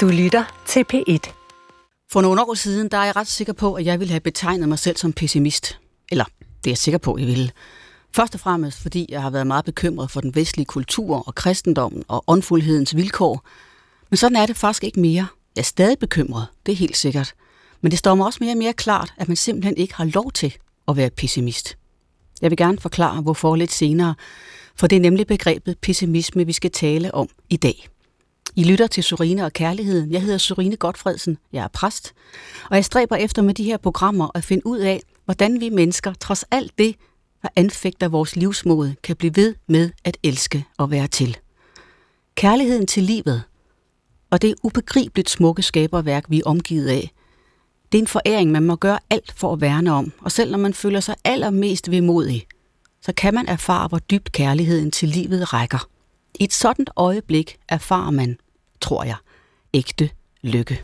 Du lytter til P1. For nogle år siden, der er jeg ret sikker på, at jeg ville have betegnet mig selv som pessimist. Eller, det er jeg sikker på, at jeg ville. Først og fremmest, fordi jeg har været meget bekymret for den vestlige kultur og kristendommen og åndfuldhedens vilkår. Men sådan er det faktisk ikke mere. Jeg er stadig bekymret, det er helt sikkert. Men det står mig også mere og mere klart, at man simpelthen ikke har lov til at være pessimist. Jeg vil gerne forklare, hvorfor lidt senere, for det er nemlig begrebet pessimisme, vi skal tale om i dag. I lytter til Surine og Kærligheden. Jeg hedder Surine Godfredsen. Jeg er præst. Og jeg stræber efter med de her programmer at finde ud af, hvordan vi mennesker, trods alt det, der anfægter vores livsmod, kan blive ved med at elske og være til. Kærligheden til livet, og det ubegribeligt smukke skaberværk, vi er omgivet af, det er en foræring, man må gøre alt for at værne om, og selv når man føler sig allermest vemodig, så kan man erfare, hvor dybt kærligheden til livet rækker. I et sådan øjeblik erfarer man, tror jeg, ægte lykke.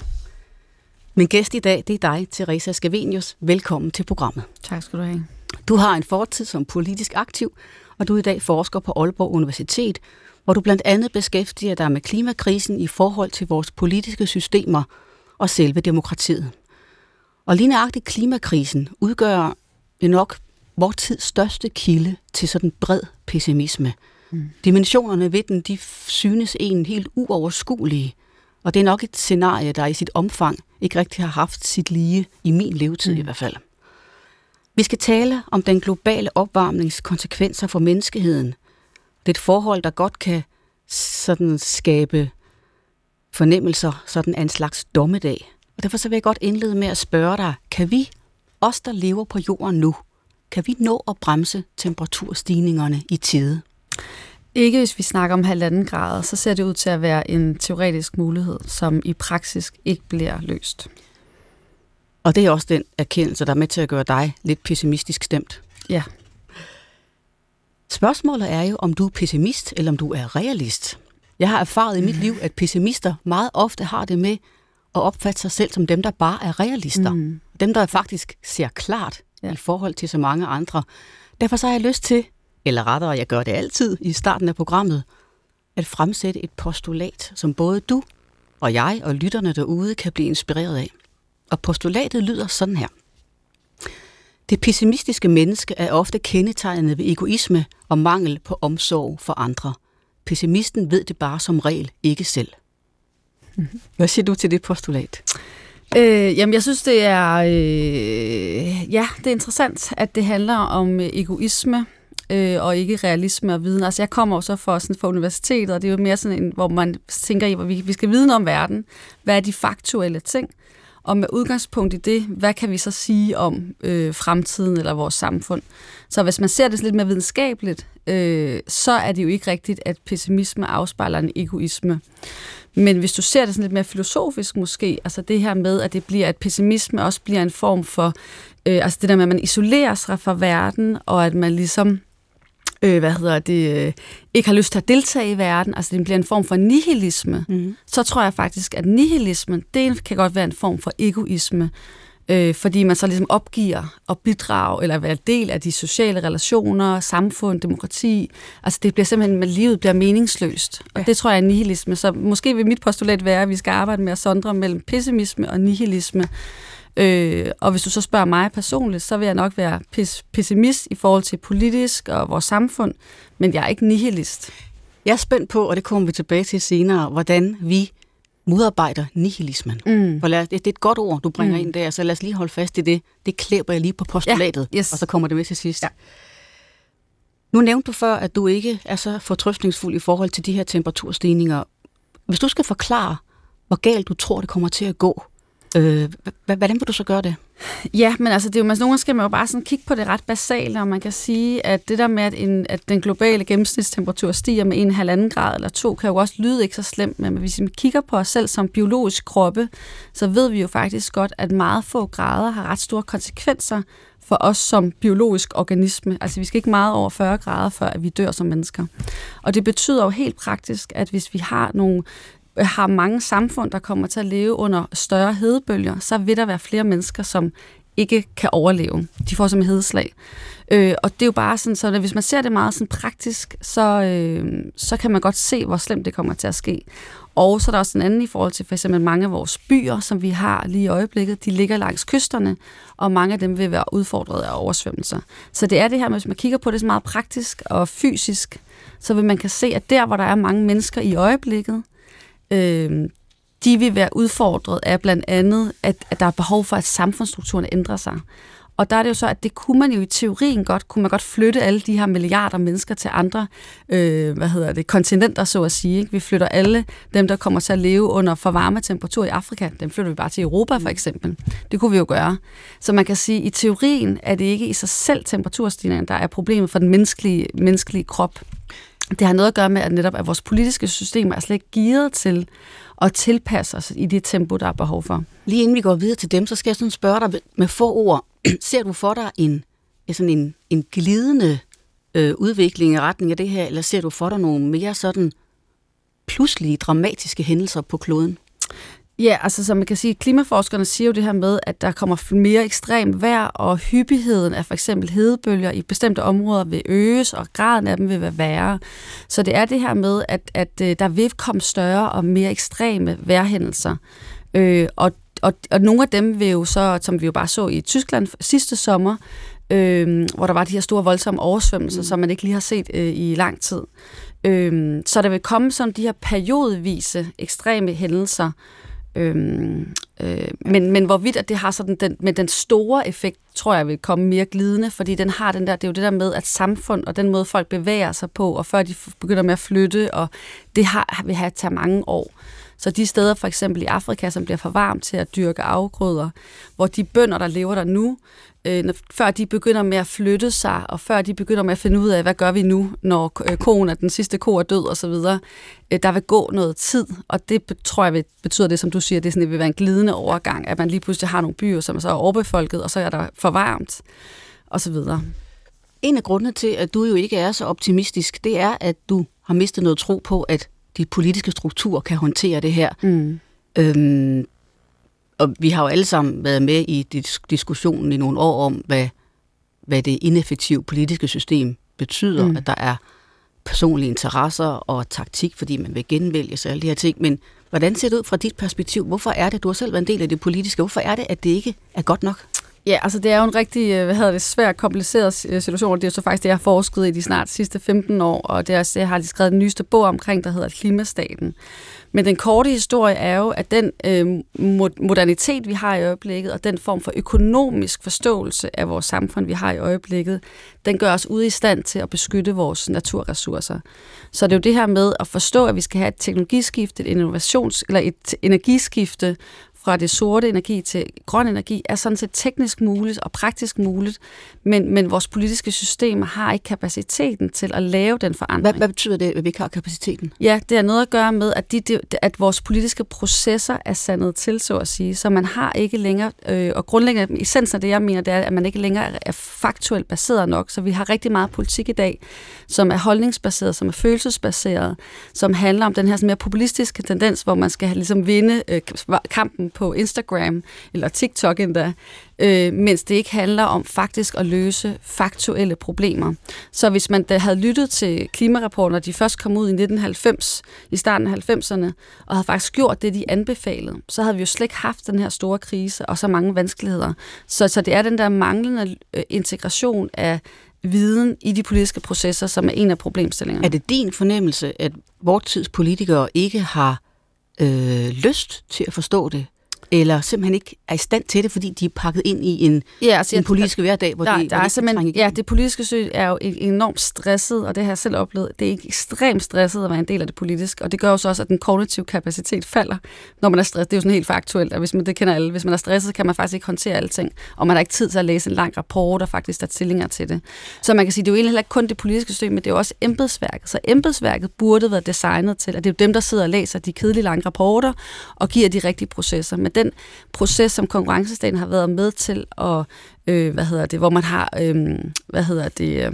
Min gæst i dag, det er dig, Teresa Scavenius. Velkommen til programmet. Tak skal du have. Du har en fortid som politisk aktiv, og du er i dag forsker på Aalborg Universitet, hvor du blandt andet beskæftiger dig med klimakrisen i forhold til vores politiske systemer og selve demokratiet. Og lige nøjagtigt klimakrisen udgør nok vores tids største kilde til sådan bred pessimisme. Mm. Dimensionerne ved den, de synes en helt uoverskuelige, og det er nok et scenarie, der i sit omfang ikke rigtig har haft sit lige i min levetid mm. i hvert fald. Vi skal tale om den globale opvarmnings konsekvenser for menneskeheden. Det er et forhold, der godt kan sådan skabe fornemmelser, sådan en slags dommedag. Og derfor så vil jeg godt indlede med at spørge dig, kan vi, os der lever på jorden nu, kan vi nå at bremse temperaturstigningerne i tide? Ikke hvis vi snakker om halvanden grad, så ser det ud til at være en teoretisk mulighed, som i praksis ikke bliver løst. Og det er også den erkendelse, der er med til at gøre dig lidt pessimistisk stemt. Ja. Spørgsmålet er jo, om du er pessimist, eller om du er realist. Jeg har erfaret i mit liv, at pessimister meget ofte har det med at opfatte sig selv som dem, der bare er realister. Mm. Dem, der faktisk ser klart ja. i forhold til så mange andre. Derfor så har jeg lyst til, eller rettere, jeg gør det altid i starten af programmet, at fremsætte et postulat, som både du og jeg og lytterne derude kan blive inspireret af. Og postulatet lyder sådan her. Det pessimistiske menneske er ofte kendetegnet ved egoisme og mangel på omsorg for andre. Pessimisten ved det bare som regel ikke selv. Hvad siger du til det postulat? Øh, jamen, jeg synes, det er, øh, ja, det er interessant, at det handler om egoisme øh, og ikke realisme og viden. Altså, jeg kommer jo så fra, sådan, fra universitetet, og det er jo mere sådan en, hvor man tænker i, hvor vi, vi skal vide om verden. Hvad er de faktuelle ting? Og med udgangspunkt i det, hvad kan vi så sige om øh, fremtiden eller vores samfund? Så hvis man ser det lidt mere videnskabeligt, øh, så er det jo ikke rigtigt, at pessimisme afspejler en egoisme. Men hvis du ser det sådan lidt mere filosofisk måske, altså det her med, at det bliver, at pessimisme også bliver en form for, øh, altså det der med, at man isolerer sig fra verden, og at man ligesom øh, hvad hedder det, øh, ikke har lyst til at deltage i verden, altså det bliver en form for nihilisme, mm. så tror jeg faktisk, at nihilismen, det kan godt være en form for egoisme, øh, fordi man så ligesom opgiver at bidrage eller være del af de sociale relationer, samfund, demokrati. Altså det bliver simpelthen, at livet bliver meningsløst. Og ja. det tror jeg er nihilisme. Så måske vil mit postulat være, at vi skal arbejde med at sondre mellem pessimisme og nihilisme. Øh, og hvis du så spørger mig personligt, så vil jeg nok være pessimist i forhold til politisk og vores samfund, men jeg er ikke nihilist. Jeg er spændt på, og det kommer vi tilbage til senere, hvordan vi modarbejder nihilismen. Mm. For lad, det, det er et godt ord, du bringer mm. ind der, så lad os lige holde fast i det. Det klæber jeg lige på postulatet, ja, yes. og så kommer det med til sidst. Ja. Nu nævnte du før, at du ikke er så fortrøstningsfuld i forhold til de her temperaturstigninger. Hvis du skal forklare, hvor galt du tror, det kommer til at gå, Øh, hvordan vil du så gøre det? Ja, men altså, det er jo, altså, nogle gange skal man jo bare sådan kigge på det ret basale, og man kan sige, at det der med, at, en, at den globale gennemsnitstemperatur stiger med en halvanden grad eller to, kan jo også lyde ikke så slemt, men hvis vi kigger på os selv som biologisk kroppe, så ved vi jo faktisk godt, at meget få grader har ret store konsekvenser for os som biologisk organisme. Altså vi skal ikke meget over 40 grader, før at vi dør som mennesker. Og det betyder jo helt praktisk, at hvis vi har nogle har mange samfund, der kommer til at leve under større hedebølger, så vil der være flere mennesker, som ikke kan overleve. De får som hedeslag. Øh, og det er jo bare sådan, så hvis man ser det meget sådan praktisk, så, øh, så kan man godt se, hvor slemt det kommer til at ske. Og så er der også en anden i forhold til for eksempel mange af vores byer, som vi har lige i øjeblikket. De ligger langs kysterne, og mange af dem vil være udfordret af oversvømmelser. Så det er det her, hvis man kigger på det så meget praktisk og fysisk, så vil man kan se, at der, hvor der er mange mennesker i øjeblikket, øh, de vil være udfordret af blandt andet, at, at der er behov for, at samfundsstrukturen ændrer sig. Og der er det jo så, at det kunne man jo i teorien godt, kunne man godt flytte alle de her milliarder mennesker til andre, øh, hvad hedder det, kontinenter, så at sige. Ikke? Vi flytter alle dem, der kommer til at leve under for varme temperatur i Afrika, dem flytter vi bare til Europa for eksempel. Det kunne vi jo gøre. Så man kan sige, at i teorien er det ikke i sig selv temperaturstigningen, der er problemet for den menneskelige, menneskelige krop. Det har noget at gøre med, at netop at vores politiske system er slet ikke gearet til at tilpasse os i det tempo, der er behov for. Lige inden vi går videre til dem, så skal jeg sådan spørge dig med få ord. Ser du for dig en, sådan en, en glidende øh, udvikling i retning af det her, eller ser du for dig nogle mere sådan pludselige, dramatiske hændelser på kloden? Ja, altså som man kan sige, klimaforskerne siger jo det her med, at der kommer mere ekstrem vejr, og hyppigheden af for eksempel hedebølger i bestemte områder vil øges, og graden af dem vil være værre. Så det er det her med, at, at øh, der vil komme større og mere ekstreme vejrhændelser. Øh, og, og, og nogle af dem vil jo så, som vi jo bare så i Tyskland sidste sommer, øh, hvor der var de her store voldsomme oversvømmelser, mm. som man ikke lige har set øh, i lang tid. Øh, så der vil komme sådan de her periodvise ekstreme hændelser, Øhm, øh, men, men hvorvidt at det har sådan den, med den store effekt, tror jeg vil komme mere glidende, fordi den har den der, det er jo det der med, at samfund og den måde folk bevæger sig på, og før de begynder med at flytte, og det har, vil have tage mange år. Så de steder for eksempel i Afrika, som bliver for varmt til at dyrke afgrøder, hvor de bønder, der lever der nu, øh, når, før de begynder med at flytte sig, og før de begynder med at finde ud af, hvad gør vi nu, når øh, koen er den sidste ko er død osv., øh, der vil gå noget tid, og det tror jeg betyder det, som du siger, det, er sådan, det vil være en glidende overgang, at man lige pludselig har nogle byer, som er så overbefolket, og så er der for varmt osv. En af grundene til, at du jo ikke er så optimistisk, det er, at du har mistet noget tro på, at de politiske strukturer kan håndtere det her. Mm. Øhm, og vi har jo alle sammen været med i diskussionen i nogle år om, hvad, hvad det ineffektive politiske system betyder, mm. at der er personlige interesser og taktik, fordi man vil genvælge sig alle de her ting. Men hvordan ser det ud fra dit perspektiv? Hvorfor er det, du har selv været en del af det politiske, hvorfor er det, at det ikke er godt nok? Ja, altså det er jo en rigtig, øh, hvad hedder det, svær, kompliceret øh, situation, og Det er jo så faktisk det, jeg har forsket i de snart sidste 15 år, og det er også jeg har lige skrevet den nyeste bog omkring, der hedder Klimastaten. Men den korte historie er jo, at den øh, modernitet, vi har i øjeblikket, og den form for økonomisk forståelse af vores samfund, vi har i øjeblikket, den gør os ude i stand til at beskytte vores naturressourcer. Så det er jo det her med at forstå, at vi skal have et teknologiskifte, et innovations- eller et energiskifte, fra det sorte energi til grøn energi er sådan set teknisk muligt og praktisk muligt, men, men vores politiske systemer har ikke kapaciteten til at lave den forandring. Hvad, hvad betyder det, at vi ikke har kapaciteten? Ja, det har noget at gøre med, at, de, at vores politiske processer er sandet til, så at sige. Så man har ikke længere, øh, og grundlæggende, essensen af det, jeg mener, det er, at man ikke længere er faktuelt baseret nok. Så vi har rigtig meget politik i dag, som er holdningsbaseret, som er følelsesbaseret, som handler om den her sådan mere populistiske tendens, hvor man skal ligesom vinde øh, kampen på Instagram eller TikTok endda, øh, mens det ikke handler om faktisk at løse faktuelle problemer. Så hvis man da havde lyttet til klimarapporter, de først kom ud i 1990, i starten af 90'erne, og havde faktisk gjort det, de anbefalede, så havde vi jo slet ikke haft den her store krise og så mange vanskeligheder. Så, så det er den der manglende øh, integration af viden i de politiske processer, som er en af problemstillingerne. Er det din fornemmelse, at vores tids politikere ikke har øh, lyst til at forstå det? Eller simpelthen ikke er i stand til det, fordi de er pakket ind i en, ja, altså, en politisk hverdag, hvor der, de, der hvor er simpelthen, Ja, det politiske søg er jo enormt stresset, og det har jeg selv oplevet. Det er ekstremt stresset at være en del af det politiske, og det gør jo så også, at den kognitive kapacitet falder, når man er stresset. Det er jo sådan helt faktuelt, at hvis man, det kender alle, hvis man er stresset, kan man faktisk ikke håndtere alting, og man har ikke tid til at læse en lang rapport, og faktisk der stillinger til det. Så man kan sige, det er jo egentlig heller ikke kun det politiske system, men det er jo også embedsværket. Så embedsværket burde være designet til, at det er jo dem, der sidder og læser de kedelige lange rapporter, og giver de rigtige processer. Men den proces, som konkurrencestaten har været med til at, øh, hvad hedder det, hvor man har, øh, hvad hedder det, øh,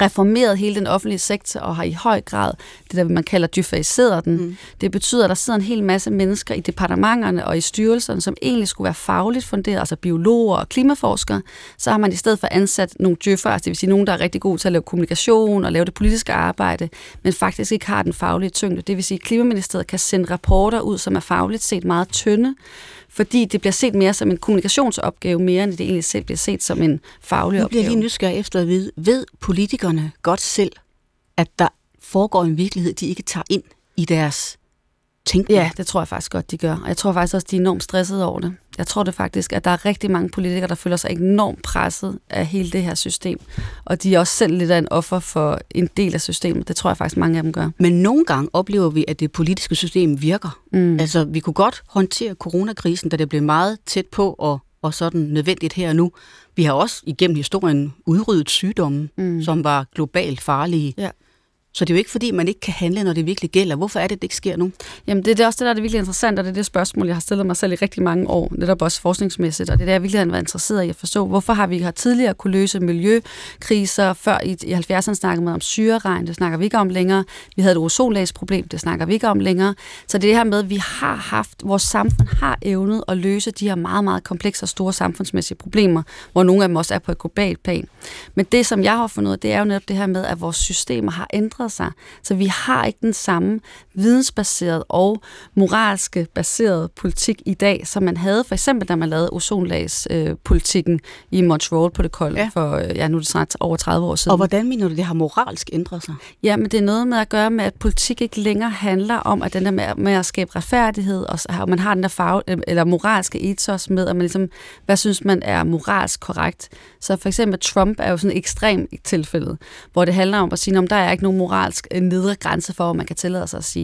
reformeret hele den offentlige sektor og har i høj grad det, der man kalder dyfaiseret den. Mm. Det betyder, at der sidder en hel masse mennesker i departementerne og i styrelserne, som egentlig skulle være fagligt funderet, altså biologer og klimaforskere. Så har man i stedet for ansat nogle djøffer, altså det vil sige nogen, der er rigtig gode til at lave kommunikation og lave det politiske arbejde, men faktisk ikke har den faglige tyngde. Det vil sige, at Klimaministeriet kan sende rapporter ud, som er fagligt set meget tynde, fordi det bliver set mere som en kommunikationsopgave, mere end det egentlig selv bliver set som en faglig nu opgave. bliver lige nysgerrig efter at vide, ved politikerne godt selv, at der foregår en virkelighed, de ikke tager ind i deres tænkning? Ja, det tror jeg faktisk godt, de gør. Og jeg tror faktisk også, de er enormt stressede over det. Jeg tror det faktisk, at der er rigtig mange politikere, der føler sig enormt presset af hele det her system. Og de er også selv lidt af en offer for en del af systemet. Det tror jeg faktisk, mange af dem gør. Men nogle gange oplever vi, at det politiske system virker. Mm. Altså, vi kunne godt håndtere coronakrisen, da det blev meget tæt på og, og sådan nødvendigt her og nu. Vi har også igennem historien udryddet sygdomme, mm. som var globalt farlige. Ja. Så det er jo ikke fordi, man ikke kan handle, når det virkelig gælder. Hvorfor er det, det ikke sker nu? Jamen, det er det også det, der er det virkelig interessant, og det er det spørgsmål, jeg har stillet mig selv i rigtig mange år, netop også forskningsmæssigt, og det er det, jeg virkelig har været interesseret i at forstå. Hvorfor har vi har tidligere kunne løse miljøkriser, før i, i 70'erne snakkede man om syreregn, det snakker vi ikke om længere. Vi havde et ozonlagsproblem, det snakker vi ikke om længere. Så det er det her med, at vi har haft, vores samfund har evnet at løse de her meget, meget komplekse og store samfundsmæssige problemer, hvor nogle af dem også er på et globalt plan. Men det, som jeg har fundet ud af, det er jo netop det her med, at vores systemer har ændret sig. Så vi har ikke den samme vidensbaseret og moralske baseret politik i dag, som man havde for eksempel, da man lavede ozonlagspolitikken øh, i Montreal på det kolde ja. for, øh, ja, nu er det snart over 30 år siden. Og hvordan mener du, det har moralsk ændret sig? Ja, men det er noget med at gøre med, at politik ikke længere handler om, at den der med, med at skabe retfærdighed, og man har den der fag, eller moralske ethos med, at man ligesom, hvad synes man er moralsk korrekt. Så for eksempel Trump er jo sådan et ekstremt tilfælde, hvor det handler om at sige, om der er ikke nogen moralsk nedre grænse for, hvad man kan tillade sig at sige.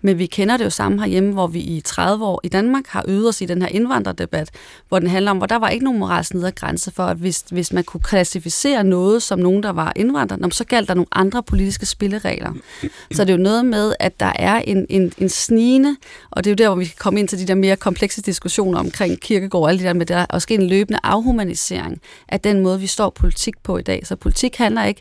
Men vi kender det jo samme herhjemme, hvor vi i 30 år i Danmark har øvet os i den her indvandrerdebat, hvor den handler om, hvor der var ikke nogen moralsk nedre grænse for, at hvis, hvis man kunne klassificere noget som nogen, der var indvandrer, så galt der nogle andre politiske spilleregler. Så det er jo noget med, at der er en, en, en snigende, og det er jo der, hvor vi kan komme ind til de der mere komplekse diskussioner omkring kirkegård og alt det der med, der er også en løbende afhumanisering af den måde, vi står politik på i dag. Så politik handler ikke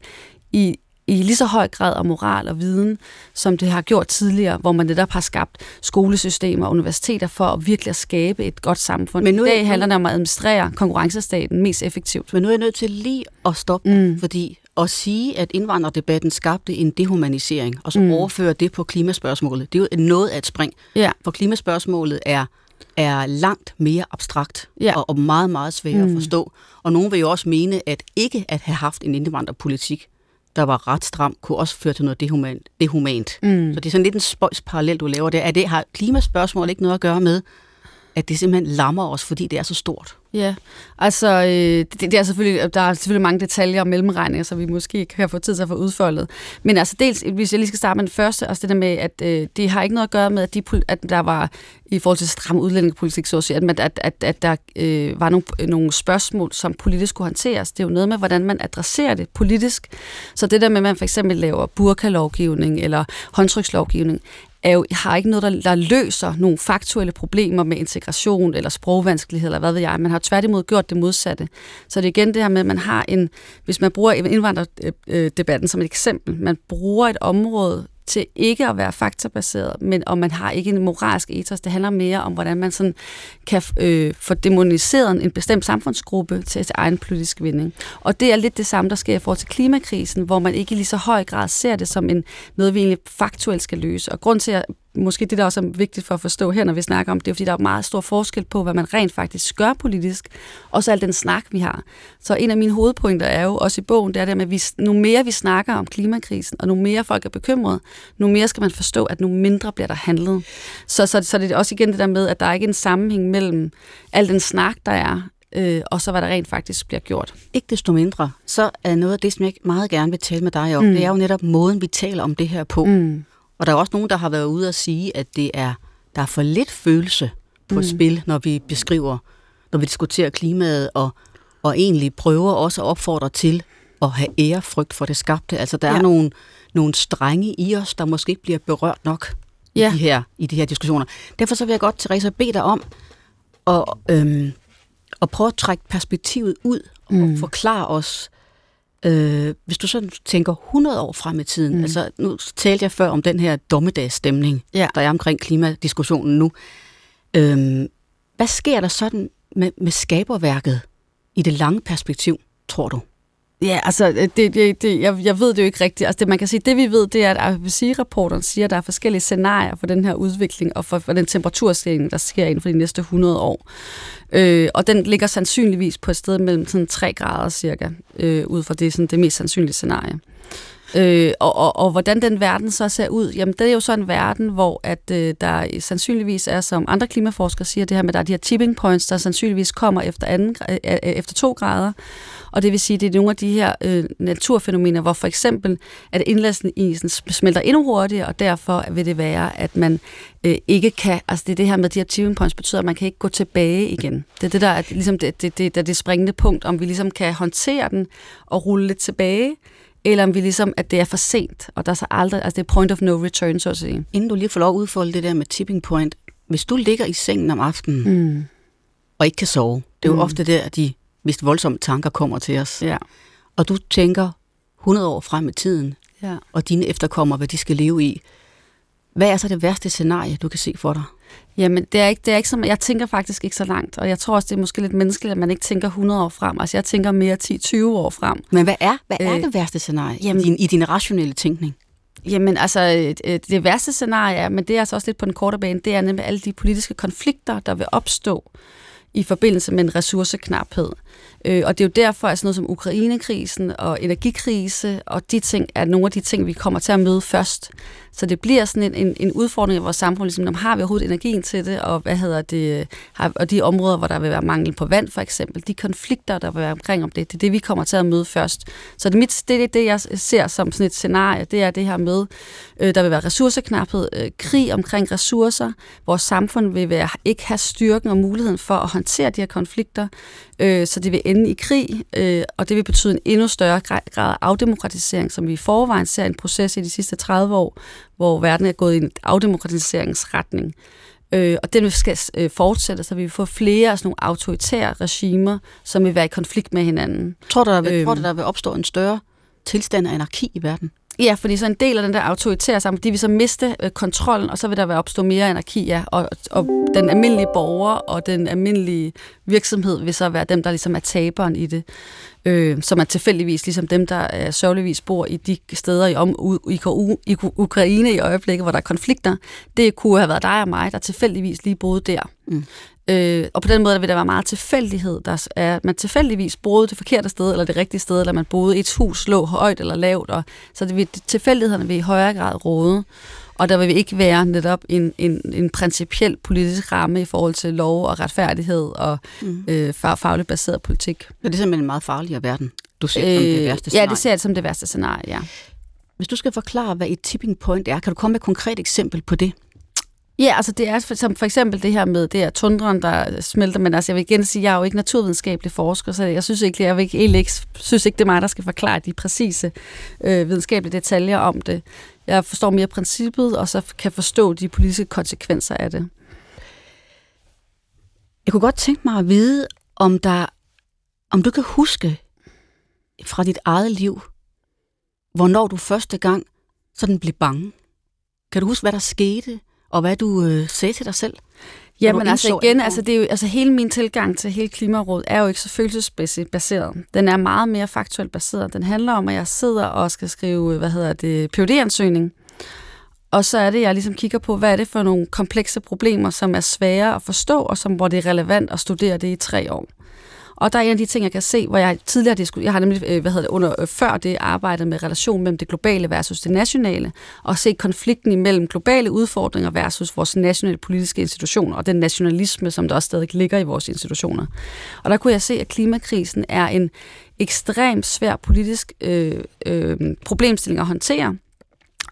i i lige så høj grad om moral og viden, som det har gjort tidligere, hvor man netop har skabt skolesystemer og universiteter for at virkelig at skabe et godt samfund. Men nu I dag handler det om at administrere konkurrencestaten mest effektivt. Men nu er jeg nødt til lige at stoppe, mm. fordi at sige, at indvandrerdebatten skabte en dehumanisering, og så mm. overføre det på klimaspørgsmålet, det er jo noget af et spring. Ja. For klimaspørgsmålet er er langt mere abstrakt ja. og, og meget, meget sværere mm. at forstå. Og nogen vil jo også mene, at ikke at have haft en indvandrerpolitik der var ret stram, kunne også føre til noget dehumant. dehumant. Mm. Så det er sådan lidt en spøjs parallel, du laver der. Er det, har klimaspørgsmål ikke noget at gøre med, at det simpelthen lammer os, fordi det er så stort? Ja, altså øh, det, det er selvfølgelig, øh, der er selvfølgelig mange detaljer og mellemregninger, så vi måske ikke kan få tid til at få udfoldet. Men altså dels, hvis jeg lige skal starte med den første, altså det der med, at øh, det har ikke noget at gøre med, at, de, at der var i forhold til stram udlændingepolitik, så at, sige, at, at, at, at der øh, var nogle, nogle spørgsmål, som politisk skulle håndteres. Det er jo noget med, hvordan man adresserer det politisk. Så det der med, at man for eksempel laver burkalovgivning eller håndtrykslovgivning, er jo, har ikke noget, der, der løser nogle faktuelle problemer med integration eller sprogvanskelighed, eller hvad ved jeg. Man har tværtimod gjort det modsatte. Så det er igen det her med, at man har en, hvis man bruger indvandrerdebatten som et eksempel, man bruger et område til ikke at være faktabaseret, men om man har ikke en moralsk ethos. Det handler mere om, hvordan man sådan kan øh, få demoniseret en bestemt samfundsgruppe til, til egen politisk vinding. Og det er lidt det samme, der sker i forhold til klimakrisen, hvor man ikke i lige så høj grad ser det som en, noget, vi egentlig faktuelt skal løse. Og grund til, at måske det, der også er vigtigt for at forstå her, når vi snakker om det, er, fordi der er meget stor forskel på, hvad man rent faktisk gør politisk, og så al den snak, vi har. Så en af mine hovedpointer er jo også i bogen, det er det med, at vi, nu mere vi snakker om klimakrisen, og nu mere folk er bekymrede, nu mere skal man forstå, at nu mindre bliver der handlet. Så, så, så det er også igen det der med, at der er ikke en sammenhæng mellem al den snak, der er, øh, og så hvad der rent faktisk bliver gjort. Ikke desto mindre, så er noget af det, som jeg meget gerne vil tale med dig om, mm. det er jo netop måden, vi taler om det her på. Mm. Og der er også nogen, der har været ude at sige, at det er, der er for lidt følelse på mm. spil, når vi beskriver, når vi diskuterer klimaet, og, og egentlig prøver også at opfordre til at have ærefrygt for det skabte. Altså der ja. er nogle, nogle strenge i os, der måske ikke bliver berørt nok ja. i, de her, i de her diskussioner. Derfor så vil jeg godt, Teresa, bede dig om at, øhm, at prøve at trække perspektivet ud og mm. forklare os, Øh, hvis du så tænker 100 år frem i tiden, mm. altså nu talte jeg før om den her dommedagsstemning, ja. der er omkring klimadiskussionen nu. Øh, hvad sker der sådan med, med skaberværket i det lange perspektiv, tror du? Ja, altså, øh, det, det, det, jeg, jeg ved det jo ikke rigtigt. Altså, det, man kan sige, det vi ved, det er, at IPCC-rapporten siger, at der er forskellige scenarier for den her udvikling og for, for den temperaturstigning, der sker inden for de næste 100 år. Øh, og den ligger sandsynligvis på et sted mellem sådan 3 grader cirka, øh, ud fra det, sådan, det mest sandsynlige scenarie. Øh, og, og, og hvordan den verden så ser ud, jamen det er jo så en verden, hvor at øh, der sandsynligvis er, som andre klimaforskere siger, det her med, at der er de her tipping points, der sandsynligvis kommer efter, anden, øh, øh, efter to grader. Og det vil sige, at det er nogle af de her øh, naturfænomener, hvor for eksempel, at indlæsningen smelter endnu hurtigere, og derfor vil det være, at man øh, ikke kan, altså det er det her med de her tipping points, betyder, at man kan ikke gå tilbage igen. Det er det, der er ligesom det, det, det, det, det springende punkt, om vi ligesom kan håndtere den og rulle lidt tilbage, eller om vi ligesom, at det er for sent, og der er så aldrig, altså det er point of no return, så at sige. Inden du lige får lov at udfolde det der med tipping point, hvis du ligger i sengen om aftenen, mm. og ikke kan sove, det er jo mm. ofte der, at de mest voldsomme tanker kommer til os. Ja. Og du tænker 100 år frem i tiden, ja. og dine efterkommere, hvad de skal leve i. Hvad er så det værste scenarie, du kan se for dig? Jamen, det er ikke, det er ikke som, jeg tænker faktisk ikke så langt, og jeg tror også, det er måske lidt menneskeligt, at man ikke tænker 100 år frem. Altså, jeg tænker mere 10-20 år frem. Men hvad er, hvad er øh, det værste scenarie jamen, i, din, i din rationelle tænkning? Jamen altså, øh, det værste scenarie er, men det er altså også lidt på den korte bane, det er nemlig alle de politiske konflikter, der vil opstå i forbindelse med en ressourceknaphed. Øh, og det er jo derfor, at sådan noget som Ukrainekrisen og energikrise og de ting er nogle af de ting, vi kommer til at møde først. Så det bliver sådan en, en, en udfordring i vores samfund, ligesom, har vi overhovedet energien til det, og hvad hedder det, har, og de områder, hvor der vil være mangel på vand for eksempel, de konflikter, der vil være omkring om det, det er det, vi kommer til at møde først. Så det, mit, det er det, jeg ser som sådan et scenarie, det er det her med, øh, der vil være ressourceknaphed, øh, krig omkring ressourcer, vores samfund vil være, ikke have styrken og muligheden for at håndtere de her konflikter, øh, så det vil ende i krig, øh, og det vil betyde en endnu større grad af afdemokratisering, som vi i forvejen ser en proces i de sidste 30 år, hvor verden er gået i en afdemokratiseringsretning. Øh, og den skal øh, fortsætte, så vi vil få flere af sådan nogle autoritære regimer, som vil være i konflikt med hinanden. Tror du, der vil, øhm, tror du, der vil opstå en større tilstand af anarki i verden? Ja, fordi så en del af den der autoritære sammen, de vil så miste øh, kontrollen, og så vil der være opstå mere anarki, ja, og, og den almindelige borger og den almindelige virksomhed vil så være dem, der ligesom er taberen i det øh, som er tilfældigvis ligesom dem, der øh, sørgeligvis bor i de steder i, om, i, i Ukraine i øjeblikket, hvor der er konflikter. Det kunne have været dig og mig, der tilfældigvis lige boede der. Mm. Øh, og på den måde der vil der være meget tilfældighed. Der er, man tilfældigvis boede det forkerte sted, eller det rigtige sted, eller man boede i et hus, lå højt eller lavt. Og, så det vil, tilfældighederne vil i højere grad råde. Og der vil vi ikke være netop en, en, en principiel politisk ramme i forhold til lov og retfærdighed og mm. øh, fagligt baseret politik. Det er simpelthen en meget farligere verden, du ser øh, som det værste scenarie. Ja, det ser jeg som det værste scenarie, ja. Hvis du skal forklare, hvad et tipping point er, kan du komme med et konkret eksempel på det? Ja, altså det er som for eksempel det her med det her tundren, der smelter, men altså jeg vil igen sige, jeg er jo ikke naturvidenskabelig forsker, så jeg synes ikke, jeg vil ikke, ikke, synes ikke, det er mig, der skal forklare de præcise øh, videnskabelige detaljer om det. Jeg forstår mere princippet, og så kan forstå de politiske konsekvenser af det. Jeg kunne godt tænke mig at vide, om, der, om du kan huske fra dit eget liv, hvornår du første gang sådan blev bange. Kan du huske, hvad der skete, og hvad du øh, sagde til dig selv? Jamen altså igen, altså, det er jo, altså hele min tilgang til hele Klimarådet er jo ikke så følelsesmæssigt baseret. Den er meget mere faktuelt baseret. Den handler om, at jeg sidder og skal skrive, hvad hedder det, phd ansøgning Og så er det, jeg ligesom kigger på, hvad er det for nogle komplekse problemer, som er svære at forstå, og som, hvor det er relevant at studere det i tre år. Og der er en af de ting, jeg kan se, hvor jeg tidligere diskuteret, jeg har nemlig, øh, hvad hedder det, under, øh, før det arbejdet med relation mellem det globale versus det nationale, og se konflikten imellem globale udfordringer versus vores nationale politiske institutioner, og den nationalisme, som der også stadig ligger i vores institutioner. Og der kunne jeg se, at klimakrisen er en ekstremt svær politisk øh, øh, problemstilling at håndtere,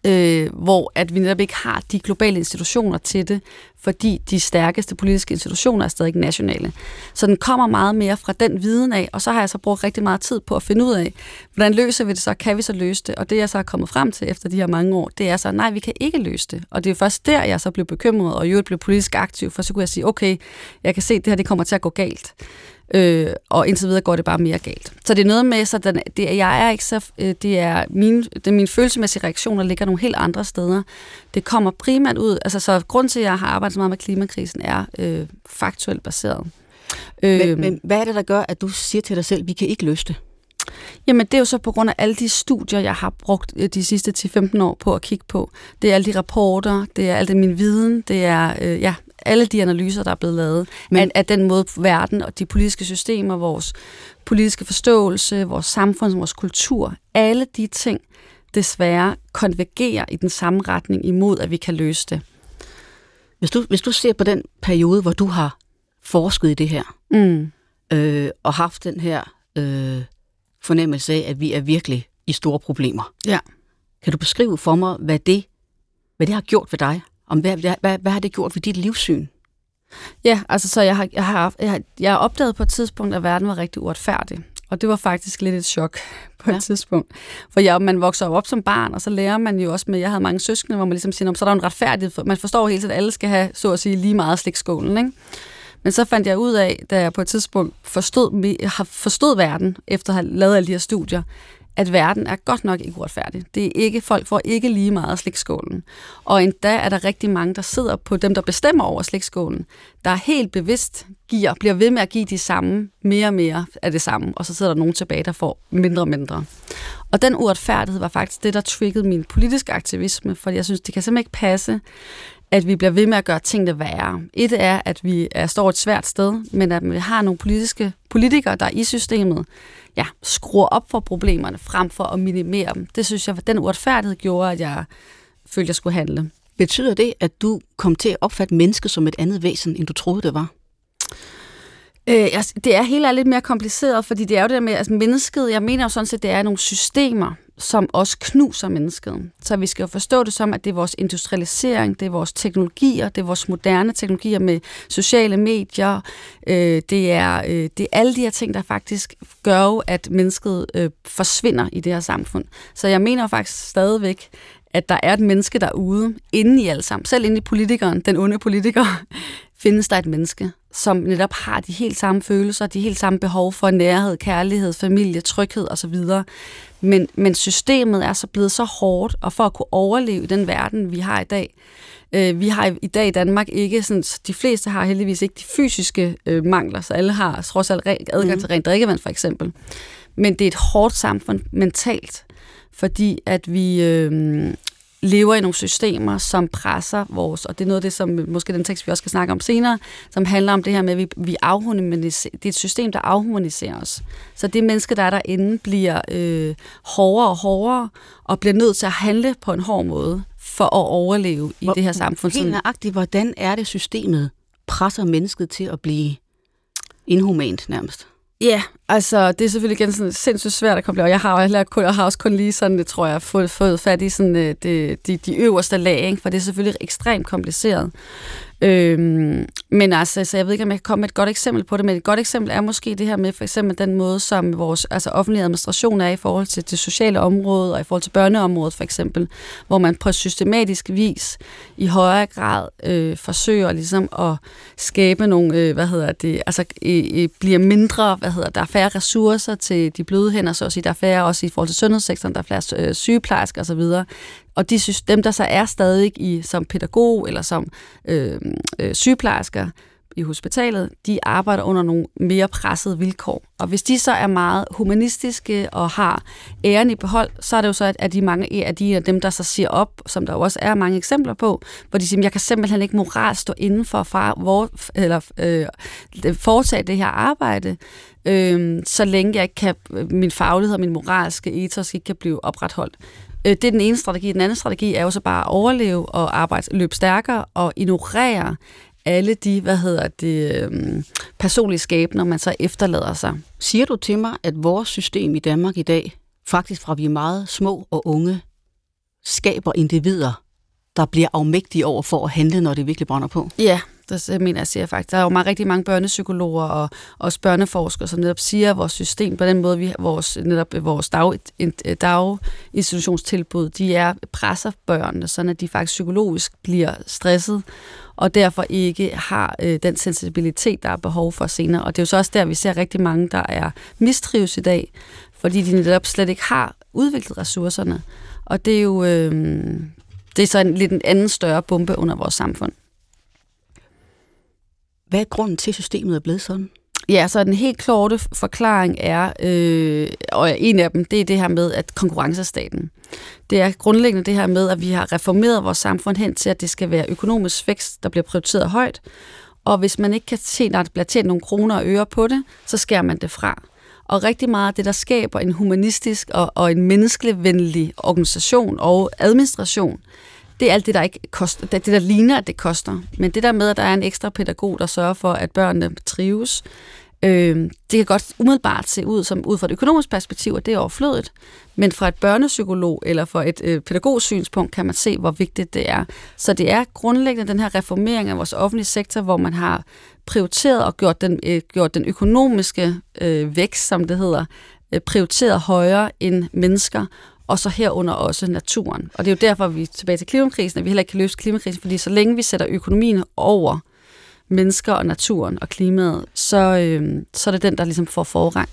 øh, hvor at vi netop ikke har de globale institutioner til det, fordi de stærkeste politiske institutioner er stadig nationale. Så den kommer meget mere fra den viden af, og så har jeg så brugt rigtig meget tid på at finde ud af, hvordan løser vi det så, kan vi så løse det? Og det jeg så er kommet frem til efter de her mange år, det er så, nej, vi kan ikke løse det. Og det er først der, jeg så blev bekymret, og jo blev politisk aktiv, for så kunne jeg sige, okay, jeg kan se, at det her det kommer til at gå galt. Øh, og indtil videre går det bare mere galt. Så det er noget med, så den, det, jeg er ikke så, øh, det er min, det er min følelsesmæssige reaktioner ligger nogle helt andre steder. Det kommer primært ud, altså så grund til, at jeg har arbejdet så meget med klimakrisen, er øh, faktuelt baseret. Men, øh, men hvad er det, der gør, at du siger til dig selv, at vi kan ikke løse det? Jamen, det er jo så på grund af alle de studier, jeg har brugt øh, de sidste 10-15 år på at kigge på. Det er alle de rapporter, det er alt det min viden, det er øh, ja, alle de analyser, der er blevet lavet, Men... af, af den måde verden og de politiske systemer, vores politiske forståelse, vores samfund, vores kultur, alle de ting desværre konvergerer i den samme retning imod, at vi kan løse det. Hvis du, hvis du ser på den periode, hvor du har forsket i det her, mm. øh, og haft den her øh, fornemmelse af, at vi er virkelig i store problemer. Ja. Kan du beskrive for mig, hvad det, hvad det har gjort ved dig? Om hvad, hvad, hvad, hvad har det gjort ved dit livssyn? Ja, altså så jeg har, jeg har, jeg har, jeg opdaget på et tidspunkt, at verden var rigtig uretfærdig. Og det var faktisk lidt et chok på et ja. tidspunkt. For jeg, man vokser op som barn, og så lærer man jo også med, jeg havde mange søskende, hvor man ligesom siger, så er der en retfærdighed. For, man forstår helt, at alle skal have, så at sige, lige meget slikskålen, ikke? Men så fandt jeg ud af, da jeg på et tidspunkt forstod, har forstået verden, efter at have lavet alle de her studier, at verden er godt nok ikke uretfærdig. Det er ikke, folk får ikke lige meget slikskålen. Og endda er der rigtig mange, der sidder på dem, der bestemmer over slikskålen, der helt bevidst giver, bliver ved med at give de samme, mere og mere af det samme, og så sidder der nogen tilbage, der får mindre og mindre. Og den uretfærdighed var faktisk det, der triggede min politiske aktivisme, for jeg synes, det kan simpelthen ikke passe, at vi bliver ved med at gøre tingene værre. Et er, at vi er, står et svært sted, men at vi har nogle politiske politikere, der i systemet ja, skruer op for problemerne, frem for at minimere dem. Det synes jeg, den uretfærdighed gjorde, at jeg følte, at jeg skulle handle. Betyder det, at du kom til at opfatte mennesket som et andet væsen, end du troede, det var? Øh, altså, det er helt lidt mere kompliceret, fordi det er jo det der med, altså mennesket, jeg mener jo sådan set, det er nogle systemer, som også knuser mennesket. Så vi skal jo forstå det som, at det er vores industrialisering, det er vores teknologier, det er vores moderne teknologier med sociale medier, øh, det, er, øh, det er alle de her ting, der faktisk gør jo, at mennesket øh, forsvinder i det her samfund. Så jeg mener faktisk stadigvæk, at der er et menneske derude, inde i alt sammen, selv inde i politikeren, den onde politiker, findes der et menneske, som netop har de helt samme følelser, de helt samme behov for nærhed, kærlighed, familie, tryghed osv. Men, men systemet er så blevet så hårdt, og for at kunne overleve i den verden, vi har i dag, øh, vi har i dag i Danmark ikke, sådan, de fleste har heldigvis ikke de fysiske øh, mangler, så alle har trods alt adgang mm. til rent drikkevand for eksempel. Men det er et hårdt samfund mentalt, fordi at vi, øh, lever i nogle systemer, som presser vores, og det er noget af det, som måske den tekst, vi også skal snakke om senere, som handler om det her med, at vi, vi afhumaniserer, det er et system, der afhumaniserer os. Så det menneske, der er derinde, bliver øh, hårdere og hårdere, og bliver nødt til at handle på en hård måde, for at overleve i Hvor, det her samfund. Helt nøjagtigt, hvordan er det systemet presser mennesket til at blive inhumant nærmest? Ja, yeah, altså det er selvfølgelig igen sådan sindssygt svært at komme og jeg har, jeg, kun, jeg har også kun lige sådan, tror jeg, fået, fået fat i sådan, øh, det, de, de øverste lag, ikke? for det er selvfølgelig ekstremt kompliceret. Øhm, men altså, så jeg ved ikke, om jeg kan komme med et godt eksempel på det, men et godt eksempel er måske det her med for eksempel den måde, som vores altså offentlige administration er i forhold til det sociale område og i forhold til børneområdet for eksempel, hvor man på systematisk vis i højere grad øh, forsøger ligesom at skabe nogle, øh, hvad hedder det, altså øh, øh, bliver mindre, hvad hedder der er færre ressourcer til de bløde hænder, så at sige, der er færre også i forhold til sundhedssektoren, der er flere øh, sygeplejersker osv., og de, dem, der så er stadig i som pædagog eller som øh, øh, sygeplejersker i hospitalet, de arbejder under nogle mere pressede vilkår. Og hvis de så er meget humanistiske og har æren i behold, så er det jo så, at de mange af de dem, der så siger op, som der jo også er mange eksempler på, hvor de siger, jeg kan simpelthen ikke moral stå inden for, for hvor, eller, øh, foretage det her arbejde, øh, så længe jeg ikke kan, min faglighed og min moralske ethos ikke kan blive opretholdt. Øh, det er den ene strategi. Den anden strategi er jo så bare at overleve og arbejde, løbe stærkere og ignorere alle de, hvad hedder det, øhm, personlige skæbner, man så efterlader sig. Siger du til mig, at vores system i Danmark i dag, faktisk fra vi er meget små og unge, skaber individer, der bliver afmægtige over for at handle, når det virkelig brænder på? Ja, der øh, mener jeg siger faktisk. Der er jo meget, rigtig mange børnepsykologer og også børneforskere, som netop siger, at vores system, på den måde, vi, vores, netop øh, vores dag, øh, daginstitutionstilbud, de er presser børnene, sådan at de faktisk psykologisk bliver stresset, og derfor ikke har øh, den sensibilitet, der er behov for senere. Og det er jo så også der, vi ser rigtig mange, der er mistrives i dag, fordi de netop slet ikke har udviklet ressourcerne. Og det er jo øh, det er så en lidt en anden større bombe under vores samfund. Hvad er grunden til, at systemet er blevet sådan? Ja, så den helt klarte forklaring er, øh, og en af dem, det er det her med, at konkurrencestaten. Det er grundlæggende det her med, at vi har reformeret vores samfund hen til, at det skal være økonomisk vækst, der bliver prioriteret højt. Og hvis man ikke kan se, at der bliver tjent nogle kroner og øre på det, så skærer man det fra. Og rigtig meget af det, der skaber en humanistisk og, og en menneskevenlig organisation og administration, det er alt det, der ikke koster, det, der ligner, at det koster. Men det der med, at der er en ekstra pædagog, der sørger for, at børnene trives, øh, det kan godt umiddelbart se ud som ud fra et økonomisk perspektiv, at det er overflødigt. Men fra et børnepsykolog eller fra et øh, pædagogsynspunkt kan man se, hvor vigtigt det er. Så det er grundlæggende den her reformering af vores offentlige sektor, hvor man har prioriteret og gjort den, øh, gjort den økonomiske øh, vækst, som det hedder, øh, prioriteret højere end mennesker, og så herunder også naturen. Og det er jo derfor, vi er tilbage til klimakrisen, at vi heller ikke kan løse klimakrisen, fordi så længe vi sætter økonomien over mennesker og naturen og klimaet, så, øh, så er det den, der ligesom får forrang.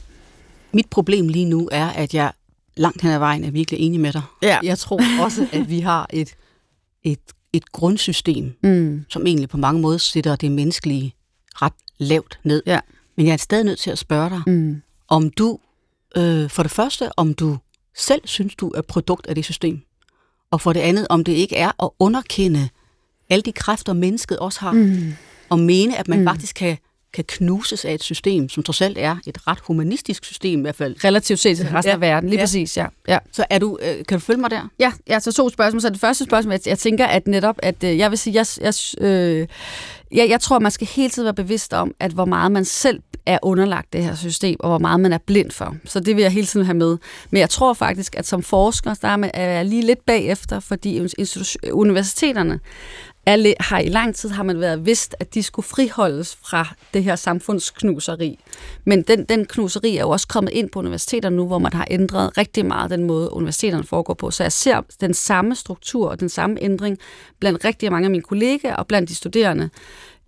Mit problem lige nu er, at jeg langt hen ad vejen er virkelig enig med dig. Ja. Jeg tror også, at vi har et, et, et grundsystem, mm. som egentlig på mange måder sætter det menneskelige ret lavt ned. Ja. Men jeg er stadig nødt til at spørge dig, mm. om du, øh, for det første, om du selv synes, du er produkt af det system, og for det andet, om det ikke er at underkende alle de kræfter, mennesket også har, mm. og mene, at man mm. faktisk kan kan knuses af et system, som trods alt er et ret humanistisk system i hvert fald. Relativt set til resten ja. af verden, lige ja. præcis, ja. ja. Så er du, øh, kan du følge mig der? Ja, ja, så to spørgsmål. Så det første spørgsmål, jeg, jeg tænker, at netop, at øh, jeg vil sige, jeg, jeg, øh, jeg, jeg tror, man skal hele tiden være bevidst om, at hvor meget man selv er underlagt det her system, og hvor meget man er blind for. Så det vil jeg hele tiden have med. Men jeg tror faktisk, at som forsker, der er man er lige lidt bagefter, fordi universiteterne er, har i lang tid har man været vidst, at de skulle friholdes fra det her samfundsknuseri. Men den, den knuseri er jo også kommet ind på universiteterne nu, hvor man har ændret rigtig meget den måde, universiteterne foregår på. Så jeg ser den samme struktur og den samme ændring blandt rigtig mange af mine kollegaer og blandt de studerende.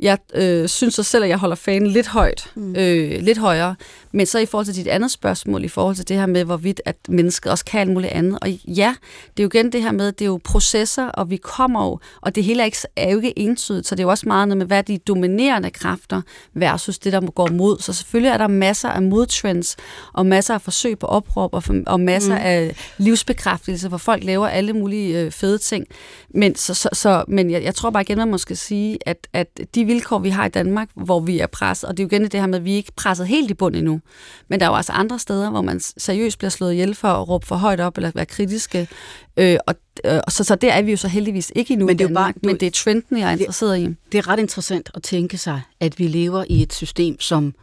Jeg øh, synes så selv, at jeg holder fanen lidt højt, mm. øh, lidt højere. Men så i forhold til dit andet spørgsmål, i forhold til det her med, hvorvidt at mennesket også kan alt muligt andet. Og ja, det er jo igen det her med, det er jo processer, og vi kommer jo, og det hele er, ikke, er jo ikke entydigt, så det er jo også meget noget med, hvad de dominerende kræfter versus det, der går mod. Så selvfølgelig er der masser af modtrends, og masser af forsøg på opråb, og, og masser mm. af livsbekræftelse, hvor folk laver alle mulige øh, fede ting. Men, så, så, så, men jeg, jeg tror bare igen, man måske sige, at, at de vilkår, vi har i Danmark, hvor vi er presset, og det er jo igen det her med, at vi ikke er presset helt i bund endnu, men der er jo også andre steder, hvor man seriøst bliver slået ihjel for at råbe for højt op eller være kritiske, øh, og øh, så, så der er vi jo så heldigvis ikke endnu men det er, Danmark, bare, du, men det er trenden, jeg er interesseret i. Det er ret interessant at tænke sig, at vi lever i et system, som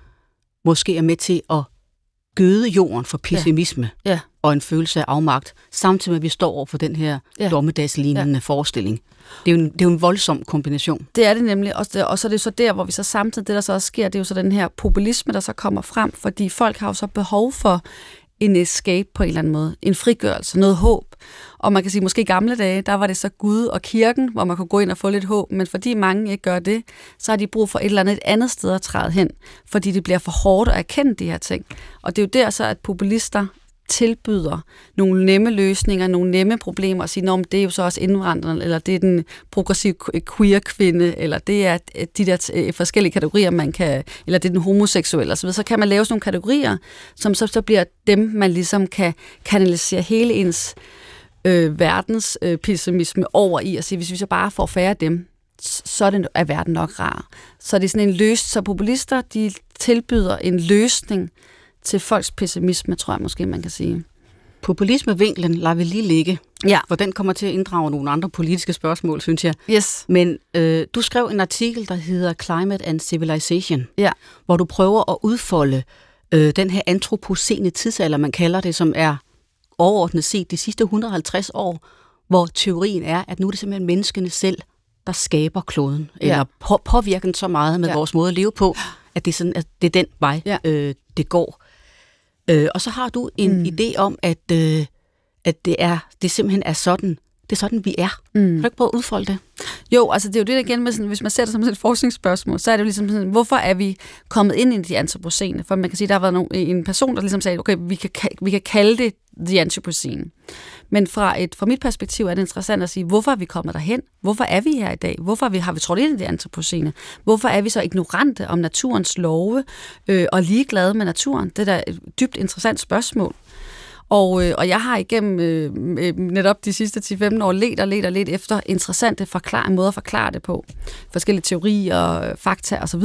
måske er med til at gøde jorden for pessimisme ja. Ja. og en følelse af afmagt, samtidig med, at vi står over for den her ja. dommedagslignende ja. forestilling. Det er, jo en, det er jo en voldsom kombination. Det er det nemlig, og, det, og så er det så der, hvor vi så samtidig, det der så også sker, det er jo så den her populisme, der så kommer frem, fordi folk har jo så behov for en escape på en eller anden måde, en frigørelse, noget håb. Og man kan sige, måske i gamle dage, der var det så Gud og kirken, hvor man kunne gå ind og få lidt håb, men fordi mange ikke gør det, så har de brug for et eller andet et andet sted at træde hen, fordi det bliver for hårdt at erkende de her ting. Og det er jo der så, at populister tilbyder nogle nemme løsninger, nogle nemme problemer, og siger, det er jo så også indvandrerne, eller det er den progressive queer-kvinde, eller det er øh, de der øh, forskellige kategorier, man kan, eller det er den homoseksuelle, osv., så kan man lave sådan nogle kategorier, som så, så bliver dem, man ligesom kan kanalisere hele ens øh, verdens øh, pessimisme over i, og sige, hvis vi så bare får færre af dem, så er, det, er verden nok rar. Så det er sådan en løst, så populister, de tilbyder en løsning, til folks pessimisme, tror jeg måske, man kan sige. Populismevinklen lader vi lige ligge, ja. for den kommer til at inddrage nogle andre politiske spørgsmål, synes jeg. Yes. Men øh, du skrev en artikel, der hedder Climate and Civilization, ja. hvor du prøver at udfolde øh, den her antropocene tidsalder, man kalder det, som er overordnet set de sidste 150 år, hvor teorien er, at nu er det simpelthen menneskene selv, der skaber kloden, ja. eller på, påvirker den så meget med ja. vores måde at leve på, at det er, sådan, at det er den vej, ja. øh, det går. Øh, og så har du en mm. idé om, at, øh, at det, er, det simpelthen er sådan, det er sådan, vi er. Mm. Kan du ikke prøve at udfolde det? Jo, altså det er jo det der igen med, sådan, hvis man ser det som et forskningsspørgsmål, så er det jo ligesom sådan, hvorfor er vi kommet ind i de antropocene? For man kan sige, der har været nogen, en person, der ligesom sagde, okay, vi kan, vi kan kalde det the anthropocene. Men fra, et, fra mit perspektiv er det interessant at sige, hvorfor er vi kommet derhen? Hvorfor er vi her i dag? Hvorfor vi, har vi trådt ind i det antropocene? Hvorfor er vi så ignorante om naturens love øh, og ligeglade med naturen? Det er da et dybt interessant spørgsmål. Og, øh, og jeg har igennem øh, øh netop de sidste 10-15 år let og let og let efter interessante forklare, måder at forklare det på. Forskellige teorier, øh, fakta osv.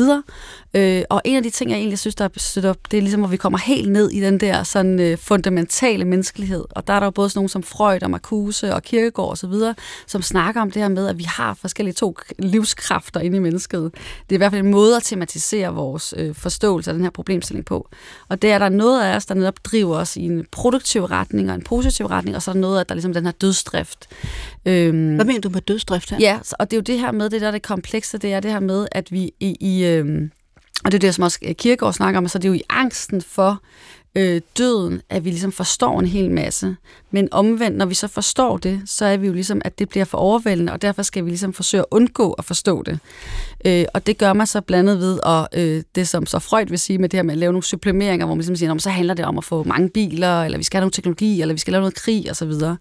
Øh, og en af de ting, jeg egentlig synes, der er stødt op, det er ligesom, hvor vi kommer helt ned i den der sådan, øh, fundamentale menneskelighed. Og der er der jo både sådan nogle som Freud og Marcuse og Kierkegaard osv., som snakker om det her med, at vi har forskellige to livskræfter inde i mennesket. Det er i hvert fald en måde at tematisere vores øh, forståelse af den her problemstilling på. Og det er der noget af os, der netop driver os i en produktiv retning og en positiv retning, og så er der noget af der er ligesom den her dødsdrift. Øhm, Hvad mener du med dødsdrift her? Ja, og det er jo det her med, det der er det komplekse, det er det her med, at vi i, i øhm, og det er det, som også øh, Kirkegaard snakker om, så det er jo i angsten for øh, døden, at vi ligesom forstår en hel masse. Men omvendt, når vi så forstår det, så er vi jo ligesom, at det bliver for overvældende, og derfor skal vi ligesom forsøge at undgå at forstå det. Øh, og det gør man så blandet ved, og øh, det som så Freud vil sige med det her med at lave nogle supplemeringer, hvor man ligesom siger, så handler det om at få mange biler, eller vi skal have nogle teknologi, eller vi skal lave noget krig osv. Og,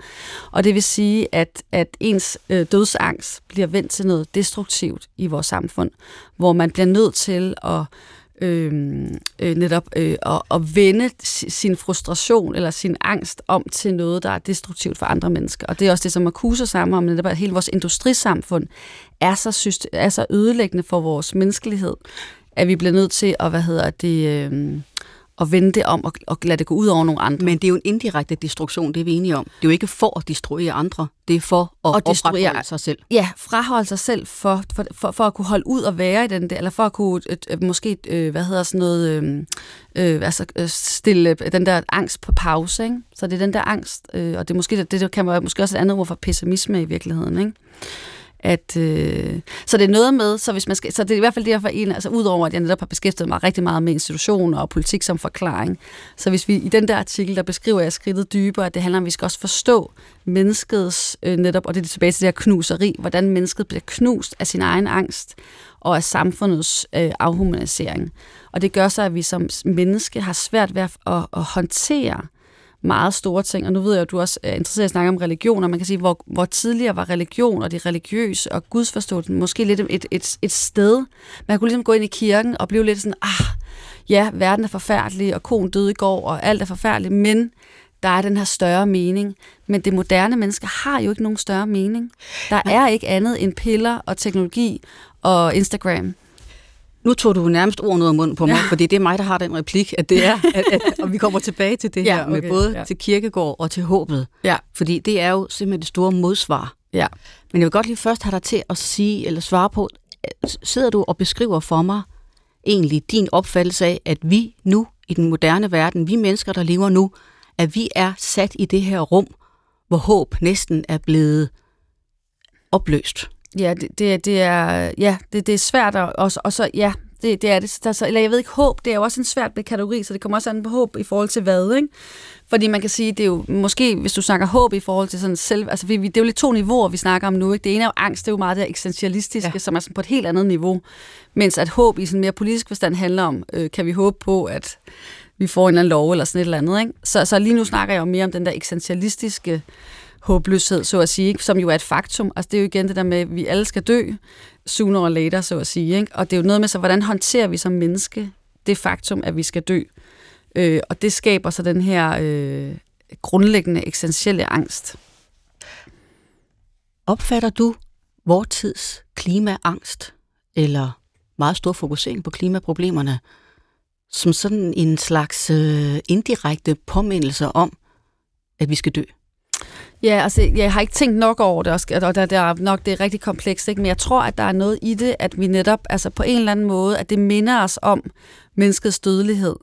og det vil sige, at, at ens øh, dødsangst bliver vendt til noget destruktivt i vores samfund, hvor man bliver nødt til at øh, øh, netop øh, at, at vende sin frustration eller sin angst om til noget, der er destruktivt for andre mennesker. Og det er også det, som Marcuse sammen om, netop at hele vores industrisamfund er så, er så ødelæggende for vores menneskelighed, at vi bliver nødt til at, hvad hedder det... Øh, at vende det om og, og lade det gå ud over nogle andre. Men det er jo en indirekte destruktion, det er vi enige om. Det er jo ikke for at destruere andre, det er for at, at destruere sig selv. Ja, fraholde sig selv for, for, for, for at kunne holde ud og være i den der, eller for at kunne et, måske, øh, hvad hedder sådan noget, øh, øh, altså øh, stille den der angst på pause. Ikke? Så det er den der angst, øh, og det, er måske, det, det kan være måske også et andet ord for pessimisme i virkeligheden. Ikke? At øh, så det er noget med, så hvis man skal, så det er i hvert fald derfor en, altså udover at jeg netop har beskæftiget mig rigtig meget med institutioner og politik som forklaring, så hvis vi i den der artikel, der beskriver jeg skridtet dybere, at det handler om, at vi skal også forstå menneskets øh, netop, og det er tilbage til det her knuseri, hvordan mennesket bliver knust af sin egen angst og af samfundets øh, afhumanisering. Og det gør så, at vi som menneske har svært ved at, at, at håndtere meget store ting, og nu ved jeg, at du også er interesseret i at snakke om religion, og man kan sige, hvor, hvor tidligere var religion og det religiøse og gudsforståelsen måske lidt et, et, et sted. Man kunne ligesom gå ind i kirken og blive lidt sådan, ah, ja, verden er forfærdelig, og konen døde i går, og alt er forfærdeligt, men der er den her større mening. Men det moderne menneske har jo ikke nogen større mening. Der er ikke andet end piller og teknologi og Instagram. Nu tog du nærmest ord noget af munden på mig, ja. fordi det er mig, der har den replik, at det er, at, at, og vi kommer tilbage til det ja, her, okay, med både ja. til kirkegård og til håbet. Ja. Fordi det er jo simpelthen det store modsvar. Ja. Men jeg vil godt lige først have dig til at sige, eller svare på, sidder du og beskriver for mig egentlig din opfattelse af, at vi nu i den moderne verden, vi mennesker, der lever nu, at vi er sat i det her rum, hvor håb næsten er blevet opløst. Ja, det, det, det er, ja, det, det er svært, at, og, og så, ja, det, det er det. Der, så, eller jeg ved ikke, håb, det er jo også en svært kategori, så det kommer også an på håb i forhold til hvad, ikke? Fordi man kan sige, det er jo måske, hvis du snakker håb i forhold til sådan selv, altså vi, det er jo lidt to niveauer, vi snakker om nu, ikke? Det ene er jo angst, det er jo meget det eksistentialistiske, ja. som er sådan på et helt andet niveau, mens at håb i sådan mere politisk forstand handler om, øh, kan vi håbe på, at vi får en eller anden lov eller sådan et eller andet, ikke? Så, så lige nu snakker jeg jo mere om den der eksistentialistiske håbløshed, så at sige, ikke? som jo er et faktum. Altså det er jo igen det der med, at vi alle skal dø, sooner or later, så at sige. Ikke? Og det er jo noget med, så hvordan håndterer vi som menneske det faktum, at vi skal dø? Øh, og det skaber så den her øh, grundlæggende eksistentielle angst. Opfatter du vortids klimaangst, eller meget stor fokusering på klimaproblemerne, som sådan en slags øh, indirekte påmindelse om, at vi skal dø? Ja, altså jeg har ikke tænkt nok over det, og der, der er nok det er rigtig komplekst, ikke? men jeg tror, at der er noget i det, at vi netop, altså på en eller anden måde, at det minder os om menneskets dødelighed.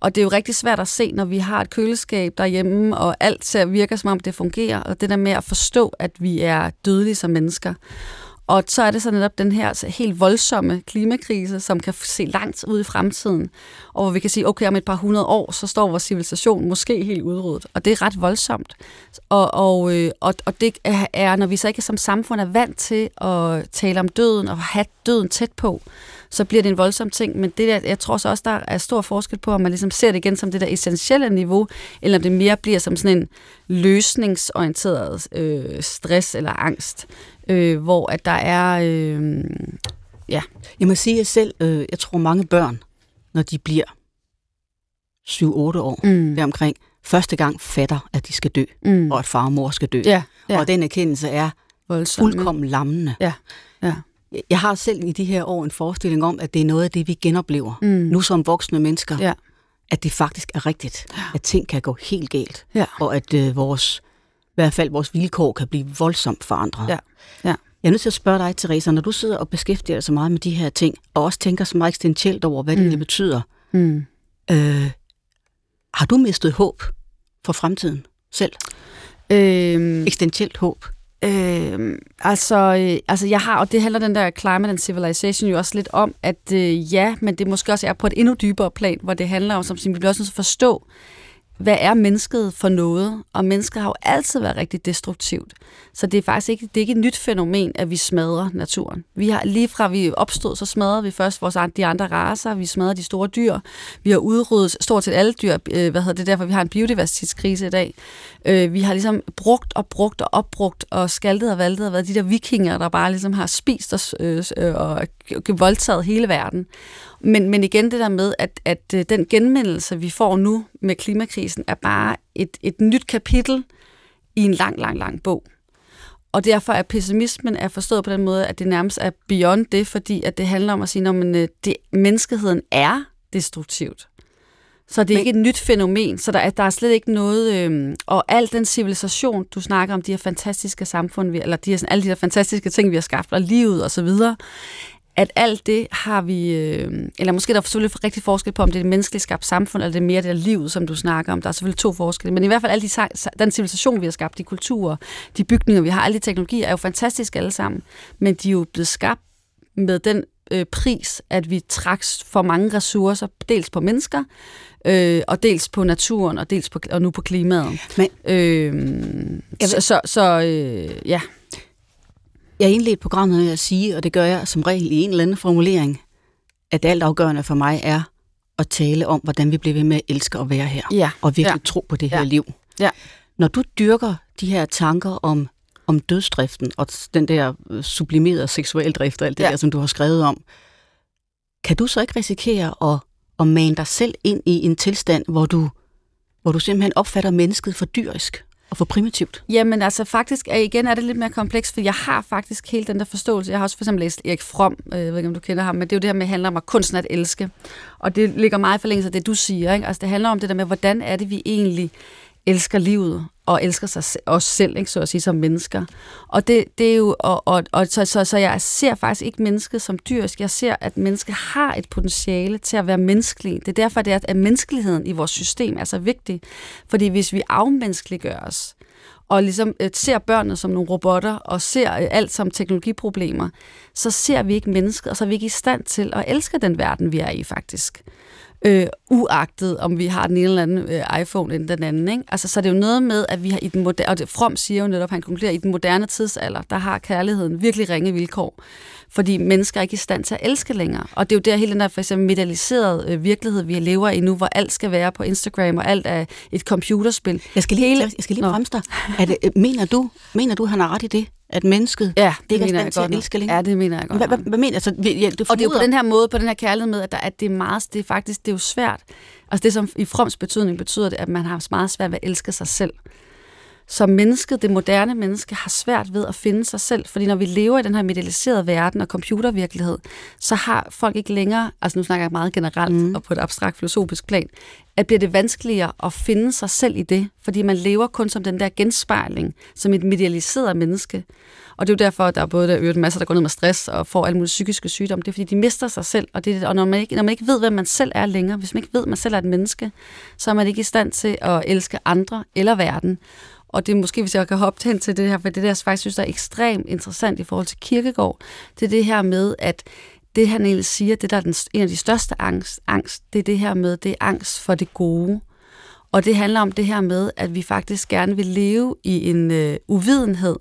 Og det er jo rigtig svært at se, når vi har et køleskab derhjemme, og alt ser virker som om det fungerer, og det der med at forstå, at vi er dødelige som mennesker. Og så er det så netop den her altså, helt voldsomme klimakrise, som kan se langt ud i fremtiden, og hvor vi kan sige, okay, om et par hundrede år, så står vores civilisation måske helt udryddet. Og det er ret voldsomt. Og, og, øh, og, og det er, når vi så ikke som samfund er vant til at tale om døden og have døden tæt på, så bliver det en voldsom ting. Men det der, jeg tror så også, der er stor forskel på, om man ligesom ser det igen som det der essentielle niveau, eller om det mere bliver som sådan en løsningsorienteret øh, stress eller angst, øh, hvor at der er... Øh, ja. Jeg må sige at selv, øh, jeg tror mange børn, når de bliver 7-8 år, mm. deromkring, første gang fatter, at de skal dø, mm. og at far og mor skal dø. Ja, ja. Og den erkendelse er Voldsom, fuldkommen lammende. Ja, ja. Jeg har selv i de her år en forestilling om, at det er noget af det, vi genoplever, mm. nu som voksne mennesker. Ja. At det faktisk er rigtigt, ja. at ting kan gå helt galt, ja. og at øh, vores, hvert fald vores vilkår kan blive voldsomt forandret. Ja. Ja. Jeg er nødt til at spørge dig, Teresa, når du sidder og beskæftiger dig så meget med de her ting, og også tænker så meget eksistentielt over, hvad mm. det betyder, mm. øh, har du mistet håb for fremtiden selv? Øhm, eksistentielt håb? Øh, altså, øh, altså, jeg har, og det handler den der Climate and Civilization jo også lidt om, at øh, ja, men det måske også er på et endnu dybere plan, hvor det handler om, som vi bliver også nødt til at forstå, hvad er mennesket for noget? Og mennesket har jo altid været rigtig destruktivt. Så det er faktisk ikke, det er ikke et nyt fænomen, at vi smadrer naturen. Vi har, lige fra vi opstod, så smadrede vi først vores, de andre raser, vi smadrede de store dyr, vi har udryddet stort set alle dyr, øh, hvad hedder det, derfor vi har en biodiversitetskrise i dag. Øh, vi har ligesom brugt og brugt og opbrugt og skaltet og valtet og været de der vikinger, der bare ligesom har spist os øh, øh og voldtaget hele verden. Men, men igen det der med, at, at øh, den genmændelse, vi får nu med klimakrisen, er bare et, et nyt kapitel i en lang, lang, lang bog. Og derfor er pessimismen er forstået på den måde, at det nærmest er beyond det, fordi at det handler om at sige, at øh, det, menneskeheden er destruktivt. Så det er Men... ikke et nyt fænomen, så der er, der er slet ikke noget... Øh, og al den civilisation, du snakker om, de her fantastiske samfund, vi, eller de her, alle de her fantastiske ting, vi har skabt, og livet og så videre, at alt det har vi, øh, eller måske der er selvfølgelig rigtig forskel på, om det er et menneskeligt skabt samfund, eller det er mere det er livet, som du snakker om. Der er selvfølgelig to forskelle, men i hvert fald alle de, den civilisation, vi har skabt, de kulturer, de bygninger, vi har, alle de teknologier, er jo fantastiske alle sammen, men de er jo blevet skabt med den øh, pris, at vi træks for mange ressourcer, dels på mennesker, øh, og dels på naturen, og dels på, og nu på klimaet. Men, øh, så, så, så øh, ja. Jeg indledte programmet med at sige, og det gør jeg som regel i en eller anden formulering, at det altafgørende for mig er at tale om, hvordan vi bliver ved med at elske at være her, ja. og virkelig ja. tro på det her ja. liv. Ja. Når du dyrker de her tanker om, om dødsdriften og den der øh, sublimerede seksueldrift og alt det ja. der, som du har skrevet om, kan du så ikke risikere at, at mane dig selv ind i en tilstand, hvor du, hvor du simpelthen opfatter mennesket for dyrisk? Og for primitivt? Jamen altså faktisk, er, igen er det lidt mere komplekst, for jeg har faktisk helt den der forståelse. Jeg har også for eksempel læst Erik Fromm, øh, jeg ved ikke om du kender ham, men det er jo det her med, at handler om at kunsten at elske. Og det ligger meget i forlængelse af det, du siger. Ikke? Altså det handler om det der med, hvordan er det, vi egentlig elsker livet og elsker sig os selv, ikke, så at sige, som mennesker. Og det, det er jo, og, og, og så, så, så jeg ser faktisk ikke mennesket som dyrisk. Jeg ser, at mennesket har et potentiale til at være menneskelig. Det er derfor, det er, at menneskeligheden i vores system er så vigtig. Fordi hvis vi afmenneskeliggør os, og ligesom øh, ser børnene som nogle robotter, og ser øh, alt som teknologiproblemer, så ser vi ikke mennesket, og så er vi ikke i stand til at elske den verden, vi er i faktisk øh, uagtet om vi har den ene eller anden øh, iPhone end den anden. Ikke? Altså, så det er jo noget med, at vi har i den moderne, og det, From siger jo netop, han konkluderer, i den moderne tidsalder, der har kærligheden virkelig ringe vilkår, fordi mennesker er ikke i stand til at elske længere. Og det er jo der hele den der for eksempel medialiserede øh, virkelighed, vi lever i nu, hvor alt skal være på Instagram, og alt er et computerspil. Jeg skal lige, hele... jeg skal lige bremse dig. Det, øh, mener, du, mener du, han har ret i det? At mennesket ja, det ikke er stand til at elske længere? Ja, det mener jeg godt. Hvad, hvad mener altså, ja, du Og det er jo på den her måde, på den her kærlighed med, at, der, at det er meget, det er faktisk, det er jo svært. Altså det, som i froms betydning betyder det, at man har meget svært ved at elske sig selv. Så mennesket, det moderne menneske, har svært ved at finde sig selv, fordi når vi lever i den her medialiserede verden og computervirkelighed, så har folk ikke længere, altså nu snakker jeg meget generelt mm. og på et abstrakt filosofisk plan, at bliver det vanskeligere at finde sig selv i det, fordi man lever kun som den der genspejling, som et medialiseret menneske. Og det er jo derfor, at der er både der øvrigt masser, der går ned med stress og får alle mulige psykiske sygdomme. Det er fordi, de mister sig selv. Og, det, og når, man ikke, når man ikke ved, hvem man selv er længere, hvis man ikke ved, at man selv er et menneske, så er man ikke i stand til at elske andre eller verden og det er måske, hvis jeg kan hoppe hen til det her, for det der jeg faktisk synes, der er ekstremt interessant i forhold til kirkegård, det er det her med, at det han egentlig siger, det der er den, en af de største angst, angst, det er det her med, det er angst for det gode. Og det handler om det her med, at vi faktisk gerne vil leve i en øh, uvidenhed.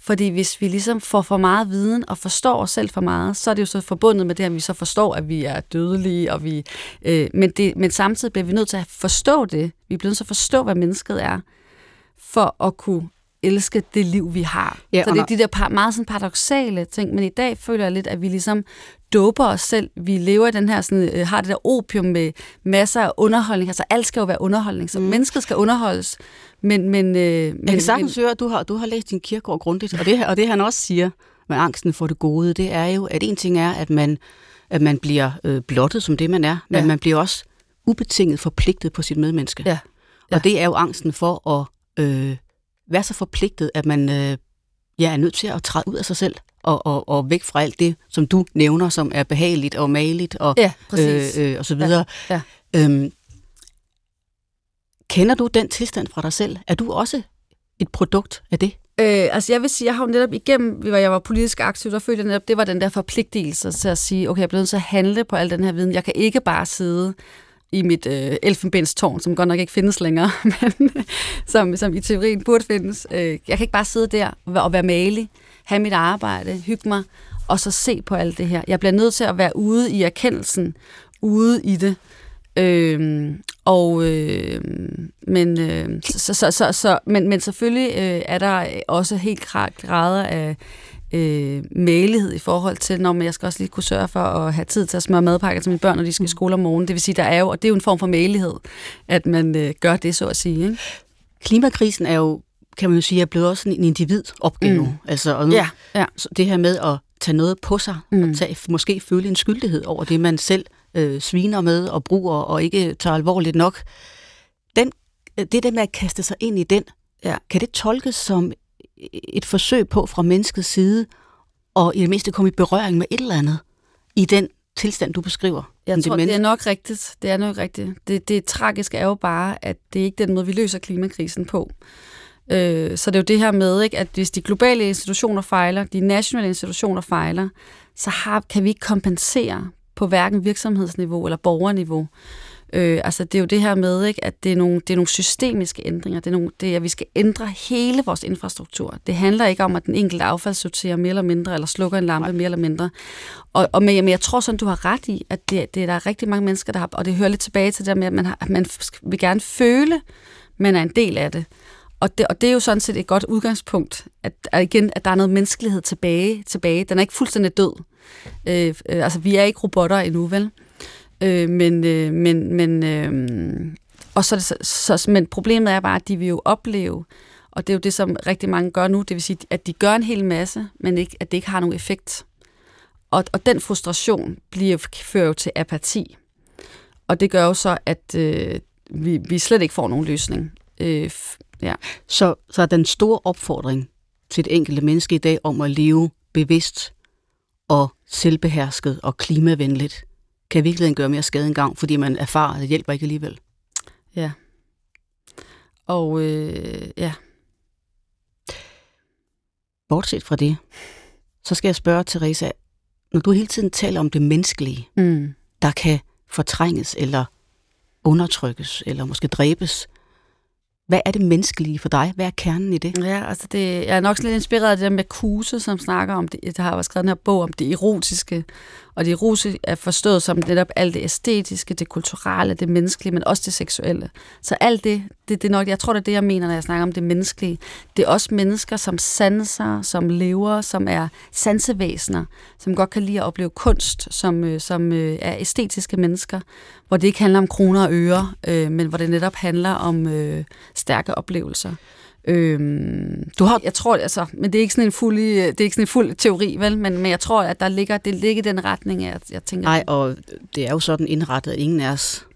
Fordi hvis vi ligesom får for meget viden og forstår os selv for meget, så er det jo så forbundet med det, at vi så forstår, at vi er dødelige. Og vi, øh, men, det, men samtidig bliver vi nødt til at forstå det. Vi bliver nødt til at forstå, hvad mennesket er, for at kunne elske det liv, vi har. Ja, så det er de der par, meget sådan paradoxale ting, men i dag føler jeg lidt, at vi ligesom doper os selv. Vi lever i den her, sådan, øh, har det der opium med masser af underholdning. Altså alt skal jo være underholdning, så mm. mennesket skal underholdes. Men, men, øh, jeg men, kan sagtens høre, at du har, du har læst din kirkegård grundigt, og det, og det han også siger med angsten for det gode, det er jo, at en ting er, at man, at man bliver øh, blottet som det, man er, men ja. man bliver også ubetinget forpligtet på sit medmenneske. Ja. Ja. Og det er jo angsten for at øh, være så forpligtet, at man øh, ja, er nødt til at træde ud af sig selv og, og, og væk fra alt det, som du nævner, som er behageligt og maligt og, ja, øh, øh, og så videre. Ja, ja. Øhm, kender du den tilstand fra dig selv? Er du også et produkt af det? Øh, altså jeg vil sige, jeg har jo netop igennem, hvor jeg var politisk aktiv, der følte jeg netop, det var den der forpligtelse til at sige, okay, jeg er blevet nødt til at handle på al den her viden. Jeg kan ikke bare sidde i mit øh, elfenbenstårn, som godt nok ikke findes længere, men som, som i teorien burde findes. Øh, jeg kan ikke bare sidde der og være malig, have mit arbejde, hygge mig, og så se på alt det her. Jeg bliver nødt til at være ude i erkendelsen, ude i det. Øh, og øh, men, øh, så, så, så, så, men, men selvfølgelig øh, er der også helt grader af øh, malighed i forhold til, når jeg skal også lige kunne sørge for at have tid til at smøre madpakker til mine børn, når de skal i skole om morgenen. Det vil sige, der er jo, og det er jo en form for malighed, at man øh, gør det, så at sige. Ikke? Klimakrisen er jo, kan man jo sige, er blevet også en individopgave. Mm. Altså, og nu, ja, ja. det her med at tage noget på sig, mm. og tage, måske føle en skyldighed over det, man selv øh, sviner med og bruger, og ikke tager alvorligt nok. Den, det der med at kaste sig ind i den, ja. kan det tolkes som et forsøg på fra menneskets side, og i det mindste komme i berøring med et eller andet i den tilstand, du beskriver. Jeg tror, det, det er nok rigtigt. Det er nok rigtigt. Det, det tragiske er jo bare, at det er ikke den måde, vi løser klimakrisen på. Øh, så det er jo det her med, ikke, at hvis de globale institutioner fejler, de nationale institutioner fejler, så har, kan vi ikke kompensere på hverken virksomhedsniveau eller borgerniveau. Øh, altså det er jo det her med, ikke, at det er, nogle, det er nogle systemiske ændringer. Det er, nogle, det er, at vi skal ændre hele vores infrastruktur. Det handler ikke om, at den enkelte affaldssorterer mere eller mindre, eller slukker en lampe mere eller mindre. Og, og men, men jeg tror sådan, du har ret i, at det, det er der er rigtig mange mennesker, der har, og det hører lidt tilbage til det med, at man, har, at man vil gerne føle, man er en del af det. Og det, og det er jo sådan set et godt udgangspunkt, at, at igen, at der er noget menneskelighed tilbage. tilbage. Den er ikke fuldstændig død. Øh, øh, altså, vi er ikke robotter endnu, vel? Øh, men, øh, men, men, øh, og så, så, så, men problemet er bare, at de vil jo opleve, og det er jo det, som rigtig mange gør nu, det vil sige, at de gør en hel masse, men ikke, at det ikke har nogen effekt. Og, og den frustration bliver, fører jo til apati. Og det gør jo så, at øh, vi, vi slet ikke får nogen løsning. Øh, ja. så, så er den store opfordring til det enkelte menneske i dag om at leve bevidst og selvbehersket og klimavenligt, kan i virkeligheden gøre mere skade engang, fordi man erfarer, at det hjælper ikke alligevel. Ja. Og øh, ja. Bortset fra det, så skal jeg spørge Teresa, når du hele tiden taler om det menneskelige, mm. der kan fortrænges eller undertrykkes eller måske dræbes, hvad er det menneskelige for dig? Hvad er kernen i det? Ja, altså det, jeg er nok lidt inspireret af det der med Kuse, som snakker om det. Der har skrevet den her bog om det erotiske, og det erotiske er forstået som netop alt det æstetiske, det kulturelle, det menneskelige, men også det seksuelle. Så alt det, det, det er nok, jeg tror, det er det, jeg mener, når jeg snakker om det menneskelige. Det er også mennesker, som sanser, som lever, som er sansevæsener, som godt kan lide at opleve kunst, som, øh, som øh, er æstetiske mennesker, hvor det ikke handler om kroner og øre, øh, men hvor det netop handler om øh, stærke oplevelser. Øhm, du har, jeg tror, altså, men det er ikke sådan en fuld, det er ikke sådan en fuld teori, vel? Men, men jeg tror, at der ligger, det ligger i den retning, jeg, jeg tænker. Nej, og det er jo sådan indrettet, at ingen af os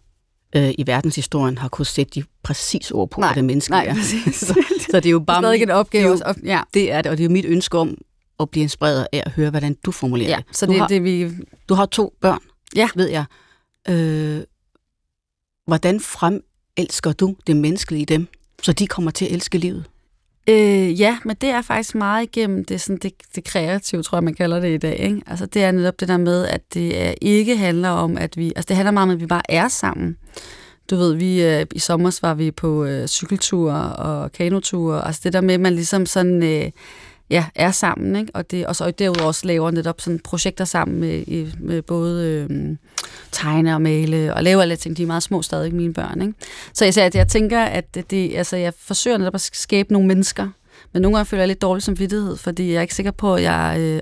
øh, i verdenshistorien har kunnet sætte de præcis ord på, nej, hvad det menneske nej, er. så, så det er jo bare... Det er en opgave. Det er, jo, ja. det er det, og det er jo mit ønske om at blive inspireret af at høre, hvordan du formulerer ja, det. Så du det, har, det vi... Du har to børn, ja. ved jeg. Øh, hvordan fremelsker du det menneskelige i dem, så de kommer til at elske livet? Øh, ja, men det er faktisk meget igennem det, sådan det, det kreative, tror jeg, man kalder det i dag. Ikke? Altså, det er netop det der med, at det ikke handler om, at vi... Altså, det handler meget om, at vi bare er sammen. Du ved, vi øh, i sommer var vi på øh, cykelture og kanoture. Altså, det der med, at man ligesom sådan... Øh, ja, er sammen, ikke? Og, det, og så derudover også laver netop sådan projekter sammen med, med både øh, tegne og male, og lave alle ting. De er meget små stadig, mine børn, ikke? Så jeg, at jeg tænker, at det, altså, jeg forsøger netop at skabe nogle mennesker, men nogle gange føler jeg lidt dårlig samvittighed, fordi jeg er ikke sikker på, at jeg øh,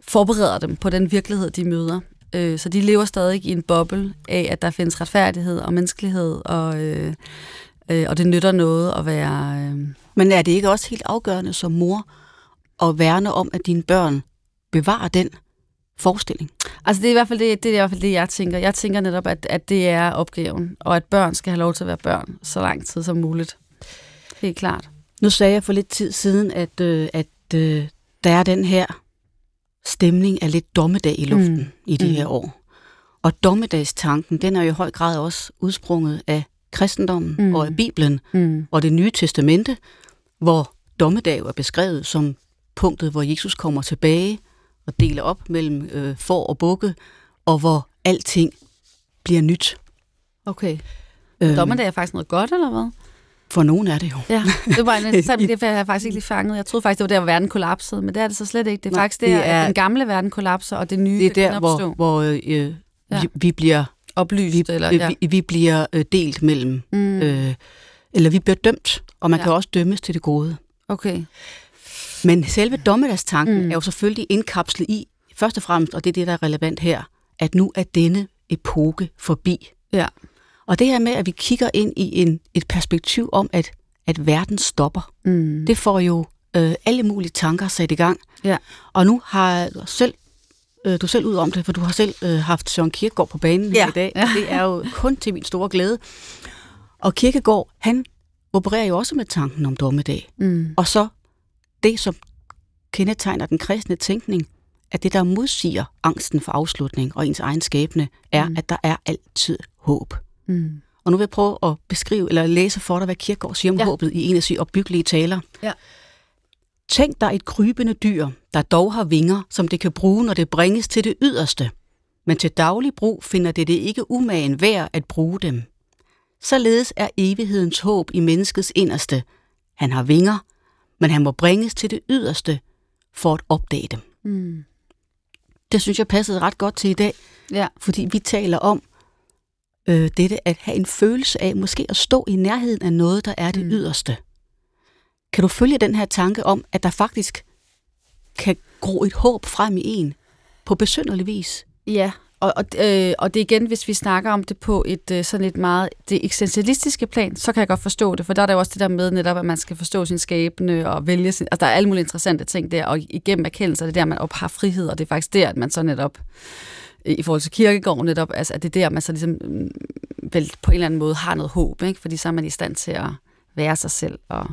forbereder dem på den virkelighed, de møder. Øh, så de lever stadig i en boble af, at der findes retfærdighed og menneskelighed, og, øh, øh, og det nytter noget at være... Øh, men er det ikke også helt afgørende som mor at værne om, at dine børn bevarer den forestilling? Altså det er i hvert fald det, det, er i hvert fald det jeg tænker. Jeg tænker netop, at, at det er opgaven, og at børn skal have lov til at være børn så lang tid som muligt. Helt klart. Nu sagde jeg for lidt tid siden, at, øh, at øh, der er den her stemning af lidt dommedag i luften mm. i de mm. her år. Og dommedagstanken, den er jo i høj grad også udsprunget af kristendommen mm. og af Bibelen mm. og det nye testamente, hvor dommedag er beskrevet som punktet, hvor Jesus kommer tilbage og deler op mellem øh, for og bukke, og hvor alting bliver nyt. Okay. Øhm, dommedag er faktisk noget godt, eller hvad? For nogen er det jo. Ja, det var interessant, det har jeg faktisk ikke lige fanget. Jeg troede faktisk, det var der, hvor verden kollapsede, men det er det så slet ikke. Det er Nej, faktisk der, det er, at den gamle verden kollapser, og det nye Det er der, hvor, hvor øh, ja. vi, vi bliver oplyst, vi, eller ja. vi, vi bliver øh, delt mellem, mm. øh, eller vi bliver dømt, og man ja. kan også dømmes til det gode. Okay. Men selve dommedagstanken mm. er jo selvfølgelig indkapslet i, først og fremmest, og det er det, der er relevant her, at nu er denne epoke forbi. Ja. Og det her med, at vi kigger ind i en, et perspektiv om, at, at verden stopper, mm. det får jo øh, alle mulige tanker sat i gang. Ja. Og nu har selv øh, du selv ud om det, for du har selv øh, haft Søren Kierkegaard på banen ja. i dag. Det er jo kun til min store glæde. Og Kierkegaard, han opererer jo også med tanken om dommedag. Mm. Og så det, som kendetegner den kristne tænkning, at det, der modsiger angsten for afslutning og ens egen skæbne, er, mm. at der er altid håb. Mm. Og nu vil jeg prøve at beskrive, eller læse for dig, hvad Kierkegaard siger om ja. håbet i en af sine opbyggelige taler. Ja. Tænk dig et krybende dyr, der dog har vinger, som det kan bruge, når det bringes til det yderste. Men til daglig brug finder det det ikke umagen værd at bruge dem. Således er evighedens håb i menneskets inderste. Han har vinger, men han må bringes til det yderste for at opdage dem. Mm. Det synes jeg passede ret godt til i dag, ja. fordi vi taler om øh, dette at have en følelse af måske at stå i nærheden af noget, der er det mm. yderste. Kan du følge den her tanke om, at der faktisk kan gro et håb frem i en på besynderlig vis? Ja, og, og, øh, og det igen, hvis vi snakker om det på et øh, sådan et meget det eksistentialistiske plan, så kan jeg godt forstå det, for der er der jo også det der med netop, at man skal forstå sin skæbne og vælge sin, altså der er alle mulige interessante ting der, og igennem erkendelse er det der, man op har frihed, og det er faktisk der, at man så netop i forhold til kirkegården netop, altså at det er der, man så ligesom mm, vel på en eller anden måde har noget håb, ikke? fordi så er man i stand til at være sig selv og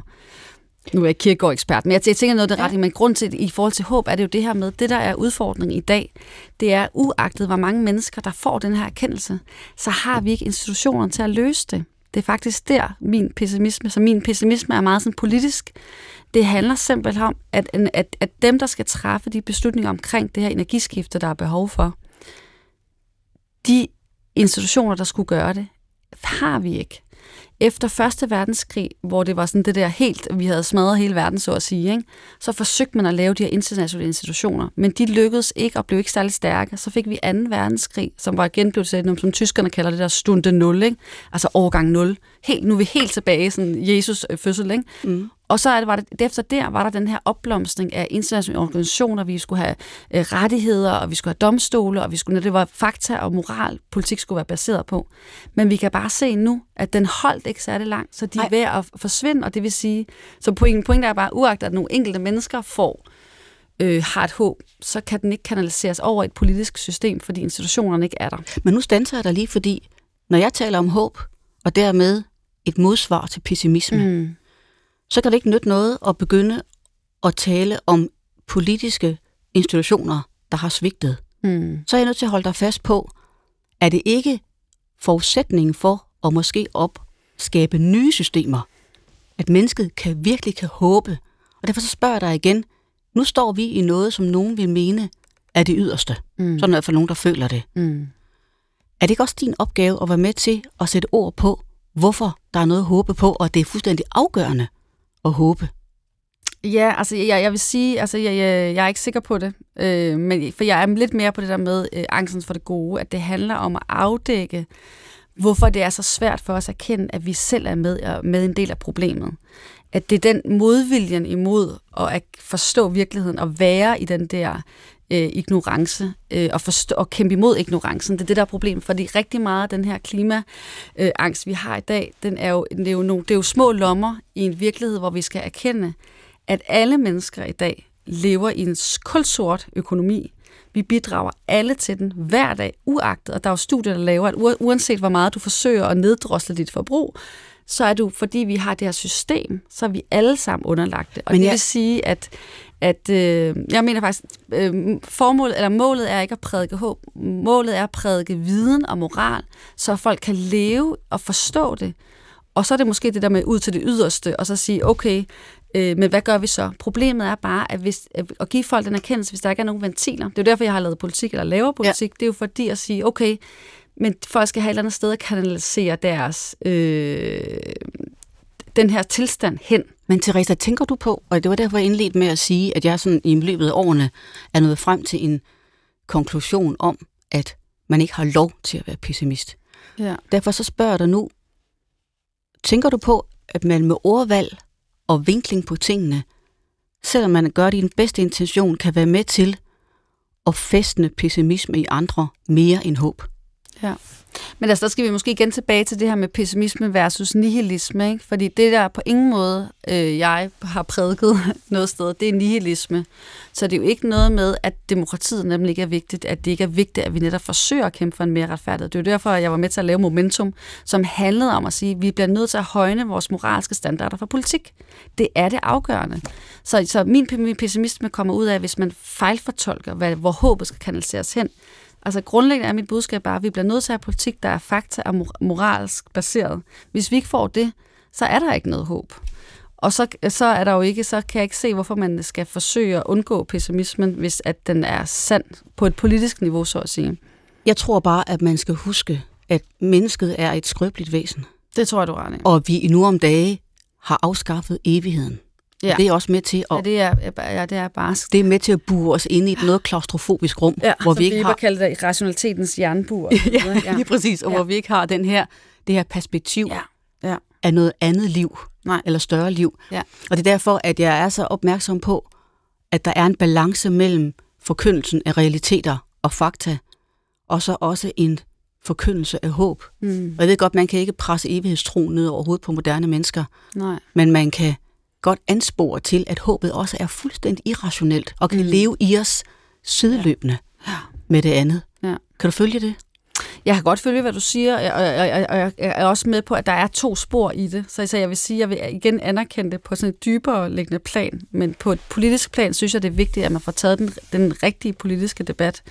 nu er jeg kirkegård ekspert, men jeg tænker noget, det er ret ja. men grund til, i forhold til håb, er det jo det her med, det der er udfordringen i dag, det er uagtet, hvor mange mennesker, der får den her erkendelse, så har vi ikke institutioner til at løse det. Det er faktisk der, min pessimisme, så min pessimisme er meget sådan politisk. Det handler simpelthen om, at, at, at dem, der skal træffe de beslutninger omkring det her energiskifte, der er behov for, de institutioner, der skulle gøre det, har vi ikke efter Første Verdenskrig, hvor det var sådan det der helt, vi havde smadret hele verden, så at sige, ikke? så forsøgte man at lave de her internationale institutioner, men de lykkedes ikke og blev ikke særlig stærke. Så fik vi 2. verdenskrig, som var igen blevet sat, som tyskerne kalder det der stunde 0, ikke? altså årgang 0. Helt, nu er vi helt tilbage, sådan Jesus øh, fødsel. Ikke? Mm. Og så var det, efter der var der den her opblomstring af internationale organisationer, vi skulle have øh, rettigheder, og vi skulle have domstole, og vi skulle, det var fakta og moral, politik skulle være baseret på. Men vi kan bare se nu, at den holdt ikke særlig langt, så de er ved at forsvinde, og det vil sige, så pointen, pointen er bare, uagtet at nogle enkelte mennesker får øh, har et håb, så kan den ikke kanaliseres over et politisk system, fordi institutionerne ikke er der. Men nu standser jeg dig lige, fordi når jeg taler om håb, og dermed et modsvar til pessimisme, mm så kan det ikke nytte noget at begynde at tale om politiske institutioner, der har svigtet. Mm. Så er jeg nødt til at holde dig fast på, er det ikke forudsætningen for at måske opskabe nye systemer, at mennesket kan virkelig kan håbe. Og derfor så spørger jeg dig igen, nu står vi i noget, som nogen vil mene er det yderste. Mm. Sådan er hvert fald nogen, der føler det. Mm. Er det ikke også din opgave at være med til at sætte ord på, hvorfor der er noget at håbe på, og det er fuldstændig afgørende og håbe? Ja, altså jeg, jeg vil sige, altså jeg, jeg, jeg er ikke sikker på det, øh, men, for jeg er lidt mere på det der med øh, angsten for det gode, at det handler om at afdække, hvorfor det er så svært for os at erkende, at vi selv er med, med en del af problemet. At det er den modviljen imod at forstå virkeligheden og være i den der øh, ignorance øh, og, forstå, og kæmpe imod ignorancen. Det er det, der er problemet, fordi rigtig meget af den her klimaangst, øh, vi har i dag, den er jo, det, er jo nogle, det er jo små lommer i en virkelighed, hvor vi skal erkende, at alle mennesker i dag lever i en kulsort økonomi. Vi bidrager alle til den hver dag, uagtet, og der er jo studier, der laver, at uanset hvor meget du forsøger at neddrosle dit forbrug, så er du, fordi vi har det her system, så er vi alle sammen underlagt det. Og Men det vil sige, at, at øh, jeg mener faktisk, øh, formålet, eller målet er ikke at prædike håb. Målet er at prædike viden og moral, så folk kan leve og forstå det. Og så er det måske det der med ud til det yderste, og så sige, okay, øh, men hvad gør vi så? Problemet er bare, at, hvis, at give folk den erkendelse, hvis der ikke er nogen ventiler. Det er jo derfor, jeg har lavet politik, eller laver politik. Ja. Det er jo fordi at sige, okay, men folk skal have et eller andet sted at kanalisere deres, øh, den her tilstand hen. Men Teresa, tænker du på, og det var derfor jeg indledte med at sige, at jeg sådan i løbet af årene er nået frem til en konklusion om, at man ikke har lov til at være pessimist. Ja. Derfor så spørger jeg dig nu, tænker du på, at man med ordvalg og vinkling på tingene, selvom man gør det i den bedste intention, kan være med til at festne pessimisme i andre mere end håb? Ja. Men altså, der skal vi måske igen tilbage til det her med pessimisme versus nihilisme, ikke? fordi det der på ingen måde, øh, jeg har prædiket noget sted, det er nihilisme. Så det er jo ikke noget med, at demokratiet nemlig ikke er vigtigt, at det ikke er vigtigt, at vi netop forsøger at kæmpe for en mere retfærdighed. Det er jo derfor, jeg var med til at lave Momentum, som handlede om at sige, at vi bliver nødt til at højne vores moralske standarder for politik. Det er det afgørende. Så, så min, min pessimisme kommer ud af, hvis man fejlfortolker, hvad, hvor håbet skal kanaliseres hen, Altså grundlæggende er mit budskab bare, at vi bliver nødt til at have politik, der er fakta og moralsk baseret. Hvis vi ikke får det, så er der ikke noget håb. Og så, så er der jo ikke, så kan jeg ikke se, hvorfor man skal forsøge at undgå pessimismen, hvis at den er sand på et politisk niveau, så at sige. Jeg tror bare, at man skal huske, at mennesket er et skrøbeligt væsen. Det tror jeg, du har Og vi nu om dage har afskaffet evigheden. Ja. det er også med til at... Ja, det er, ja, det er bare... Det er med til at bure os ind i et noget klaustrofobisk rum, ja, hvor vi ikke har... kalder det rationalitetens jernbur. ja, ja, lige præcis, og ja. hvor vi ikke har den her, det her perspektiv ja. Ja. af noget andet liv, Nej. eller større liv. Ja. Og det er derfor, at jeg er så opmærksom på, at der er en balance mellem forkyndelsen af realiteter og fakta, og så også en forkyndelse af håb. Mm. Og jeg ved godt, man kan ikke presse evighedstroen ned over hovedet på moderne mennesker, Nej. men man kan godt anspore til, at håbet også er fuldstændig irrationelt og kan mm. leve i os sideløbende ja. med det andet. Ja. Kan du følge det? Jeg kan godt følge, hvad du siger, og jeg, jeg, jeg er også med på, at der er to spor i det. Så jeg vil sige, at jeg vil igen anerkende det på sådan et dybere liggende plan. Men på et politisk plan synes jeg, det er vigtigt, at man får taget den, den rigtige politiske debat.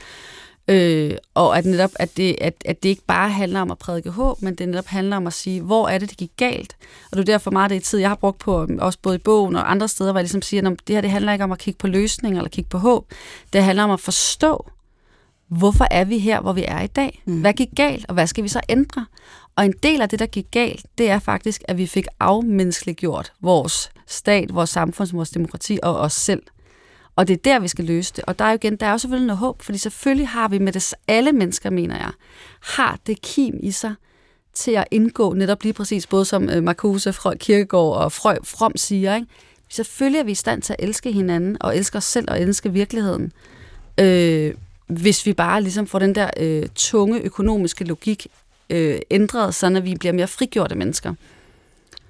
Øh, og at netop, at det, at, at det ikke bare handler om at prædike håb, men det netop handler om at sige, hvor er det, det gik galt? Og det er derfor meget det tid, jeg har brugt på, også både i bogen og andre steder, hvor jeg ligesom siger, at det her det handler ikke om at kigge på løsninger eller kigge på håb. Det handler om at forstå, hvorfor er vi her, hvor vi er i dag? Mm. Hvad gik galt, og hvad skal vi så ændre? Og en del af det, der gik galt, det er faktisk, at vi fik afmenneskeliggjort vores stat, vores samfund, vores demokrati og os selv. Og det er der, vi skal løse det. Og der er jo igen, der er jo selvfølgelig noget håb, fordi selvfølgelig har vi med det, alle mennesker, mener jeg, har det kim i sig til at indgå netop lige præcis, både som øh, Marcuse, Frø, Kirkegaard og Frø, From siger, ikke? Selvfølgelig er vi i stand til at elske hinanden, og elske os selv og elske virkeligheden. Øh, hvis vi bare ligesom får den der øh, tunge økonomiske logik øh, ændret, så at vi bliver mere frigjorte mennesker.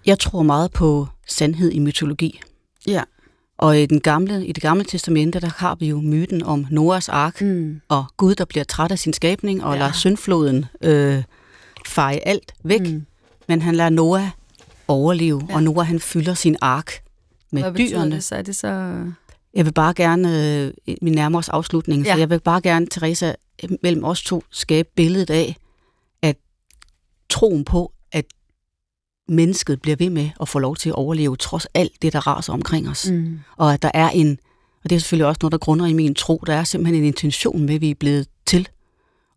Jeg tror meget på sandhed i mytologi. Ja. Og i, den gamle, i det gamle testamente, der har vi jo myten om Noahs ark, mm. og Gud, der bliver træt af sin skabning, og ja. lader syndfloden øh, feje alt væk. Mm. Men han lader Noah overleve, ja. og Noah han fylder sin ark med Hvad dyrene. Det, så er det så... Jeg vil bare gerne, øh, min nærmere afslutning, ja. så jeg vil bare gerne, Teresa, mellem os to skabe billedet af, at troen på, mennesket bliver ved med at få lov til at overleve, trods alt det, der raser omkring os. Mm. Og at der er en, og det er selvfølgelig også noget, der grunder i min tro, der er simpelthen en intention med, at vi er blevet til,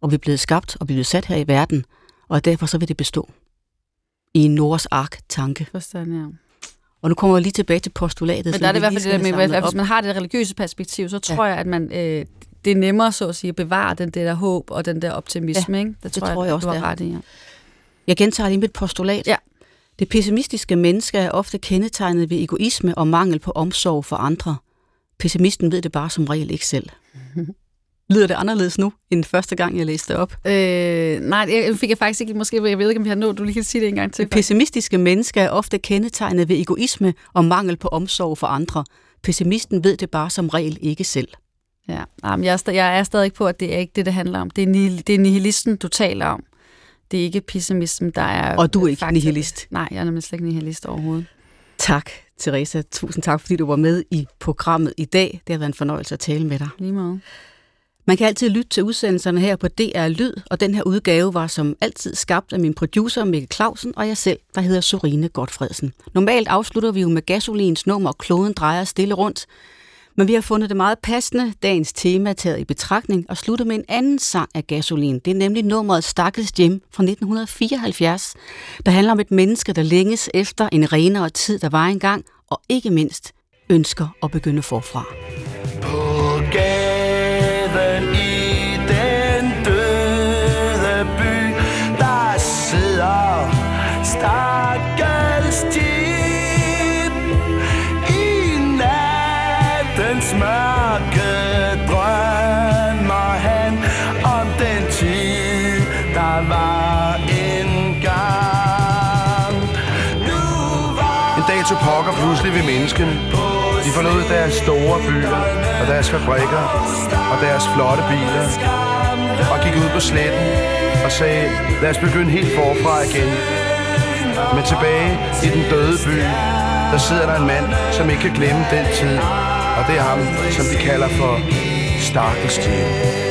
og vi er blevet skabt, og vi er blevet sat her i verden, og derfor så vil det bestå. I en Nords ark-tanke. Forstand, ja. Og nu kommer jeg lige tilbage til postulatet. Men der er det i hvert fald det der med, at hvis man har det religiøse perspektiv, så tror ja. jeg, at man, øh, det er nemmere så at sige at bevare den der håb og den der optimisme. Ja, ikke? Det, det tror jeg, jeg, jeg også, du har ret i. Ja. Jeg gentager lige mit postulat. Ja. Det pessimistiske menneske er ofte kendetegnet ved egoisme og mangel på omsorg for andre. Pessimisten ved det bare som regel ikke selv. Lyder det anderledes nu, end første gang, jeg læste det op? Øh, nej, jeg fik jeg faktisk ikke. Måske, jeg ved ikke, om vi har nået. Du lige kan sige det en gang til. Det pessimistiske menneske er ofte kendetegnet ved egoisme og mangel på omsorg for andre. Pessimisten ved det bare som regel ikke selv. Ja, Jamen, jeg, er jeg er stadig på, at det er ikke det, det handler om. Det er, det er nihilisten, du taler om. Det er ikke pessimismen, der er... Og du er ikke fakta. nihilist? Nej, jeg er nemlig slet ikke nihilist overhovedet. Tak, Teresa. Tusind tak, fordi du var med i programmet i dag. Det har været en fornøjelse at tale med dig. Lige meget. Man kan altid lytte til udsendelserne her på DR Lyd, og den her udgave var som altid skabt af min producer Mikkel Clausen og jeg selv, der hedder Sorine Godfredsen. Normalt afslutter vi jo med gasolins nummer Kloden drejer stille rundt, men vi har fundet det meget passende, dagens tema taget i betragtning, og slutter med en anden sang af gasolin. Det er nemlig nummeret Stakkels Jim fra 1974, der handler om et menneske, der længes efter en renere tid, der var engang, og ikke mindst ønsker at begynde forfra. På gaden menneskene. De forlod deres store byer og deres fabrikker og deres flotte biler og gik ud på sletten og sagde, lad os begynde helt forfra igen. Men tilbage i den døde by, der sidder der en mand, som ikke kan glemme den tid, og det er ham, som de kalder for Stakkels Jane.